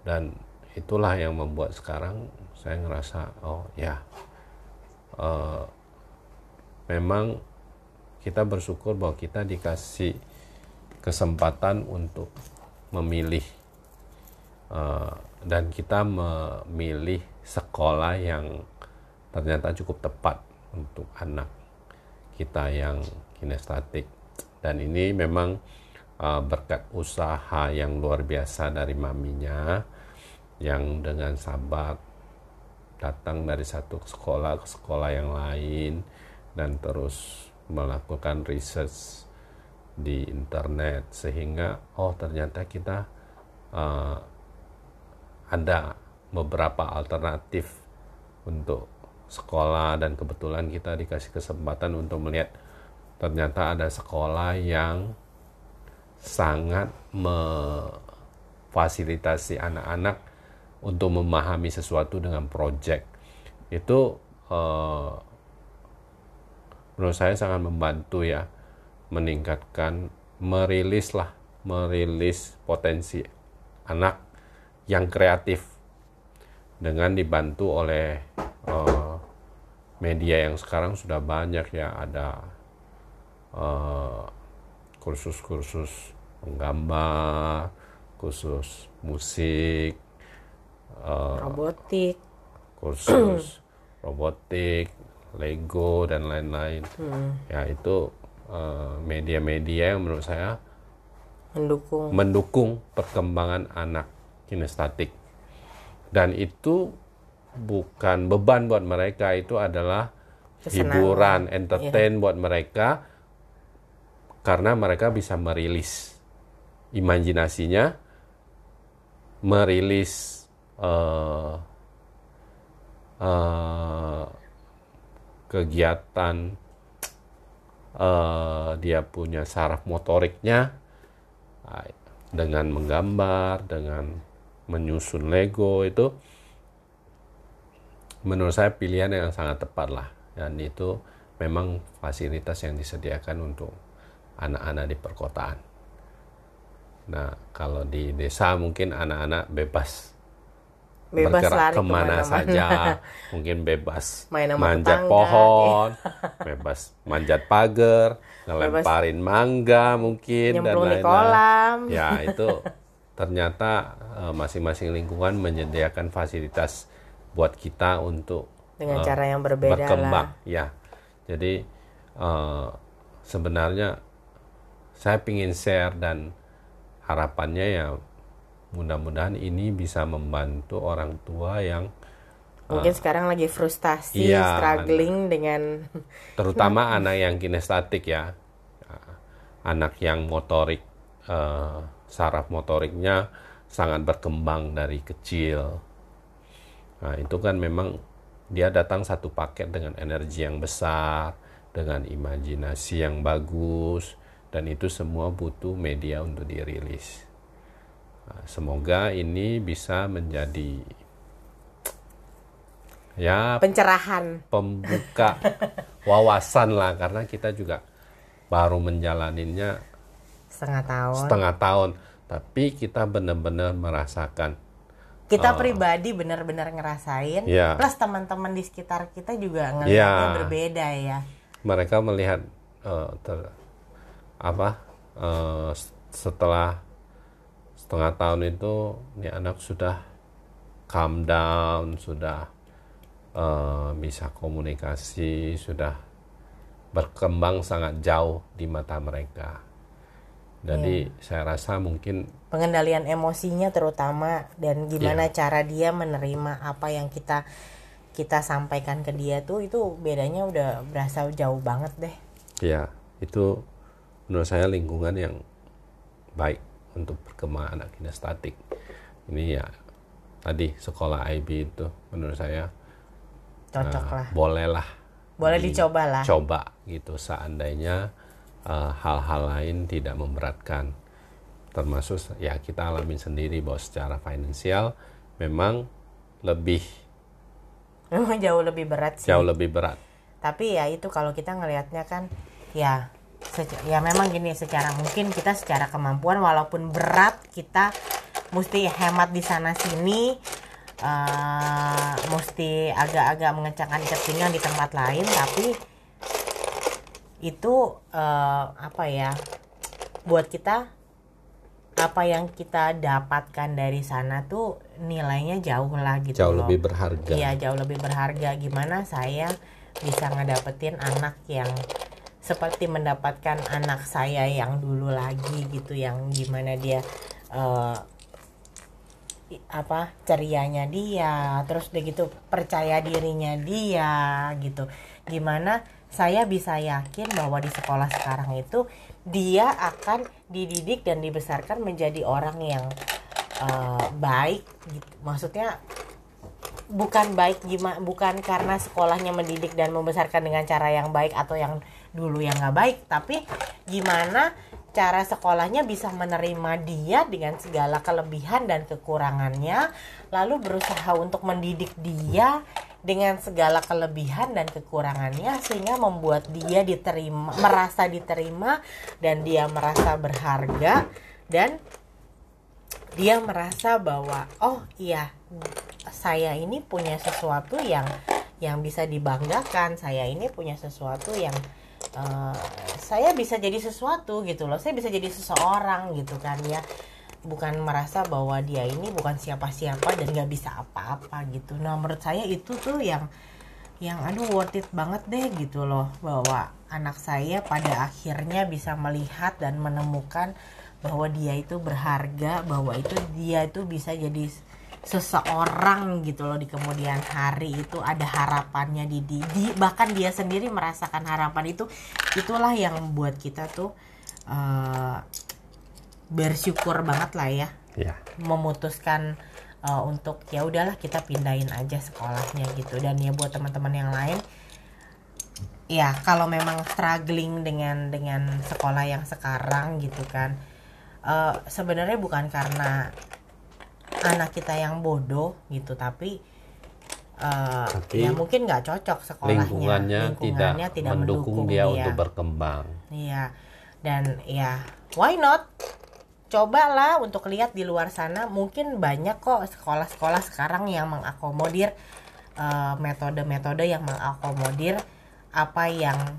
Dan itulah yang membuat sekarang saya ngerasa, oh ya, eh, memang kita bersyukur bahwa kita dikasih kesempatan untuk memilih Eh, dan kita memilih sekolah yang ternyata cukup tepat untuk anak kita yang kinestetik dan ini memang eh, berkat usaha yang luar biasa dari maminya yang dengan sabar datang dari satu sekolah ke sekolah yang lain dan terus melakukan research di internet sehingga oh ternyata kita eh, ada beberapa alternatif untuk sekolah dan kebetulan kita dikasih kesempatan untuk melihat ternyata ada sekolah yang sangat memfasilitasi anak-anak untuk memahami sesuatu dengan project. Itu eh, menurut saya sangat membantu ya meningkatkan merilis lah merilis potensi anak yang kreatif dengan dibantu oleh eh, media yang sekarang sudah banyak ya ada eh, kursus-kursus menggambar, kursus musik, eh, robotik kursus robotik, Lego dan lain-lain. Ya itu eh, media-media yang menurut saya mendukung mendukung perkembangan anak kinestetik. Dan itu bukan beban buat mereka, itu adalah Kesenangan. hiburan, entertain buat mereka karena mereka bisa merilis imajinasinya, merilis eh, eh, kegiatan eh, dia punya saraf motoriknya ah, dengan menggambar, dengan menyusun Lego itu menurut saya pilihan yang sangat tepat lah dan itu memang fasilitas yang disediakan untuk anak-anak di perkotaan. Nah, kalau di desa mungkin anak-anak bebas Bebas bergerak lari ke mana ke mana-mana. saja mungkin bebas Main sama manjat tetangga, pohon bebas manjat pagar ngelemparin mangga mungkin dan lain-lain kolam. ya itu ternyata eh, masing-masing lingkungan menyediakan fasilitas buat kita untuk Dengan eh, cara yang berbeda berkembang lah. ya jadi eh, sebenarnya saya ingin share dan harapannya ya mudah-mudahan ini bisa membantu orang tua yang Mungkin sekarang lagi frustasi, Iya, struggling dengan terutama anak yang kinestetik ya. Anak yang motorik eh, saraf motoriknya sangat berkembang dari kecil. Nah itu kan memang dia datang satu paket dengan energi yang besar dengan imajinasi yang bagus dan itu semua butuh media untuk dirilis semoga ini bisa menjadi ya pencerahan. pembuka wawasan lah karena kita juga baru menjalaninya Setengah tahun. setengah tahun tapi kita benar-benar merasakan kita pribadi benar-benar ngerasain. Iya. Plus teman-teman di sekitar kita juga ngelihatnya Iya. berbeda ya. mereka melihat eh, ter- apa eh, setelah setengah tahun itu ini anak sudah calm down sudah eh, bisa komunikasi sudah berkembang sangat jauh di mata mereka jadi saya rasa mungkin Pengendalian emosinya terutama dan gimana Iya. cara dia menerima apa yang kita kita sampaikan ke dia tuh itu bedanya udah berasa jauh banget deh. ya itu menurut saya lingkungan yang baik untuk perkembangan anak kinestetik ini ya tadi sekolah IB itu menurut saya Cocok eh, lah. bolehlah Boleh di- dicoba lah. coba gitu seandainya eh, hal-hal lain tidak memberatkan termasuk ya kita alamin sendiri bahwa secara finansial memang lebih Memang jauh lebih berat sih. jauh lebih berat Tapi ya itu kalau kita ngelihatnya kan ya ya memang gini secara mungkin kita secara kemampuan walaupun berat kita mesti hemat di sana sini eh, mesti agak-agak mengecangkan ikat pinggang di tempat lain tapi itu eh, apa ya buat kita apa yang kita dapatkan dari sana tuh nilainya jauh lah gitu jauh loh. lebih berharga Iya jauh lebih berharga. Gimana saya bisa ngedapetin anak yang seperti mendapatkan anak saya yang dulu lagi gitu, yang gimana dia i- apa cerianya dia, terus udah gitu percaya dirinya dia gitu. Gimana saya bisa yakin bahwa di sekolah sekarang itu dia akan dididik dan dibesarkan menjadi orang yang eh, baik gitu. Maksudnya bukan baik gimana bukan karena sekolahnya mendidik dan membesarkan dengan cara yang baik atau yang dulu yang nggak baik tapi gimana cara sekolahnya bisa menerima dia dengan segala kelebihan dan kekurangannya lalu berusaha untuk mendidik dia dengan segala kelebihan dan kekurangannya sehingga membuat dia diterima merasa diterima dan dia merasa berharga dan dia merasa bahwa oh iya saya ini punya sesuatu yang yang bisa dibanggakan saya ini punya sesuatu yang eh, saya bisa jadi sesuatu gitu loh. Saya bisa jadi seseorang gitu kan ya. Bukan merasa bahwa dia ini bukan siapa-siapa dan nggak bisa apa-apa gitu. Nah menurut saya itu tuh yang yang aduh worth it banget deh gitu loh. Bahwa anak saya pada akhirnya bisa melihat dan menemukan bahwa dia itu berharga bahwa itu dia itu bisa jadi seseorang gitu loh di kemudian hari itu ada harapannya di, di, di- bahkan dia sendiri merasakan harapan itu. Itulah yang membuat kita tuh eh, bersyukur banget lah ya. Ya memutuskan uh, untuk ya udahlah kita pindahin aja sekolahnya gitu. Dan ya buat teman-teman yang lain ya kalau memang struggling dengan dengan sekolah yang sekarang gitu kan uh, sebenarnya bukan karena anak kita yang bodoh gitu tapi uh, Tapi ya mungkin nggak cocok sekolahnya lingkungannya, Lingkungannya tidak, mendukung dia untuk berkembang Iya. Dan ya why not? cobalah untuk lihat di luar sana mungkin banyak kok sekolah-sekolah sekarang yang mengakomodir eh, metode-metode yang mengakomodir apa yang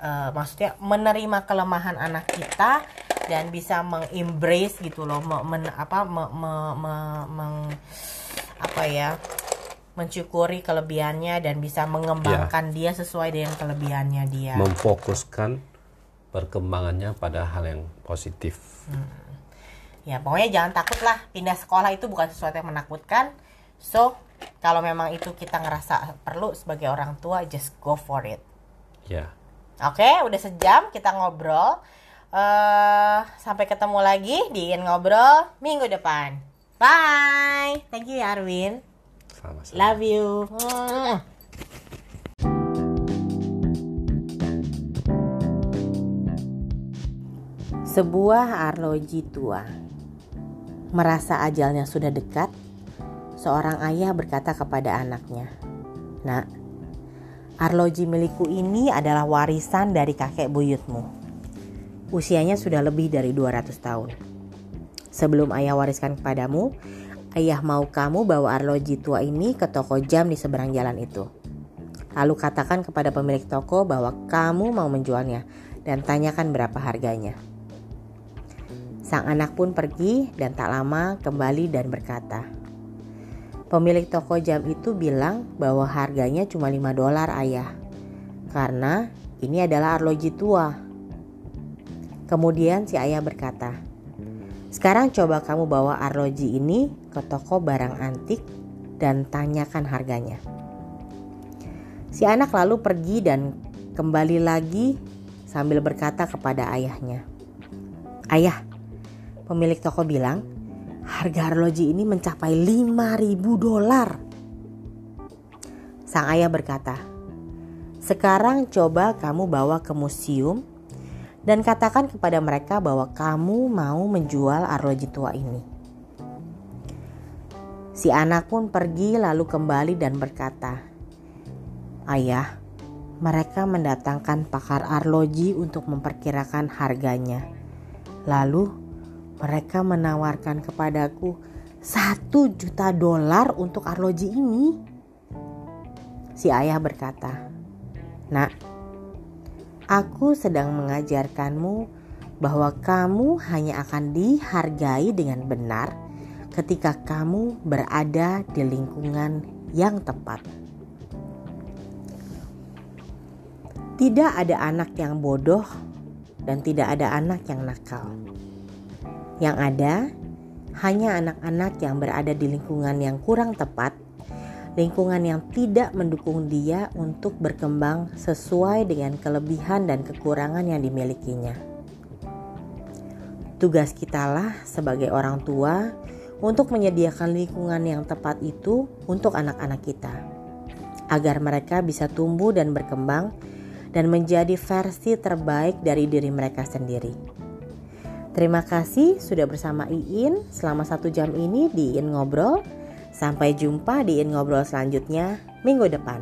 eh, maksudnya menerima kelemahan anak kita dan bisa mengembrace gitu loh me- men- apa me- me- me- meng- apa ya mensyukuri kelebihannya dan bisa mengembangkan dia sesuai dengan kelebihannya dia. memfokuskan perkembangannya pada hal yang positif Ya pokoknya jangan takut lah pindah sekolah itu bukan sesuatu yang menakutkan. So kalau memang itu kita ngerasa perlu sebagai orang tua just go for it. ya Oke udah sejam kita ngobrol. eh sampai ketemu lagi di In Ngobrol minggu depan. Bye. Thank you ya Arwin. sama-sama Love you. Sebuah arloji tua merasa ajalnya sudah dekat. Seorang ayah berkata kepada anaknya, "Nak, arloji milikku ini adalah warisan dari kakek buyutmu. Usianya sudah lebih dari 200 tahun. Sebelum ayah wariskan kepadamu, ayah mau kamu bawa arloji tua ini ke toko jam di seberang jalan itu. Lalu katakan kepada pemilik toko bahwa kamu mau menjualnya dan tanyakan berapa harganya." Sang anak pun pergi dan tak lama kembali dan berkata, Pemilik toko jam itu bilang bahwa harganya cuma 5 dolar ayah. Karena ini adalah arloji tua. Kemudian si ayah berkata, Sekarang coba kamu bawa arloji ini ke toko barang antik dan tanyakan harganya. Si anak lalu pergi dan kembali lagi sambil berkata kepada ayahnya, Ayah, pemilik toko bilang harga arloji ini mencapai 5000 dolar. Sang ayah berkata, sekarang coba kamu bawa ke museum dan katakan kepada mereka bahwa kamu mau menjual arloji tua ini. Si anak pun pergi lalu kembali dan berkata, Ayah, mereka mendatangkan pakar arloji untuk memperkirakan harganya. Lalu mereka menawarkan kepadaku satu juta dolar untuk arloji ini. Si ayah berkata, Nak, aku sedang mengajarkanmu bahwa kamu hanya akan dihargai dengan benar ketika kamu berada di lingkungan yang tepat. Tidak ada anak yang bodoh dan tidak ada anak yang nakal. Yang ada hanya anak-anak yang berada di lingkungan yang kurang tepat, lingkungan yang tidak mendukung dia untuk berkembang sesuai dengan kelebihan dan kekurangan yang dimilikinya. Tugas kitalah sebagai orang tua untuk menyediakan lingkungan yang tepat itu untuk anak-anak kita, agar mereka bisa tumbuh dan berkembang dan menjadi versi terbaik dari diri mereka sendiri. Terima kasih sudah bersama Iin selama satu jam ini di Iin Ngobrol. Sampai jumpa di Iin Ngobrol selanjutnya minggu depan.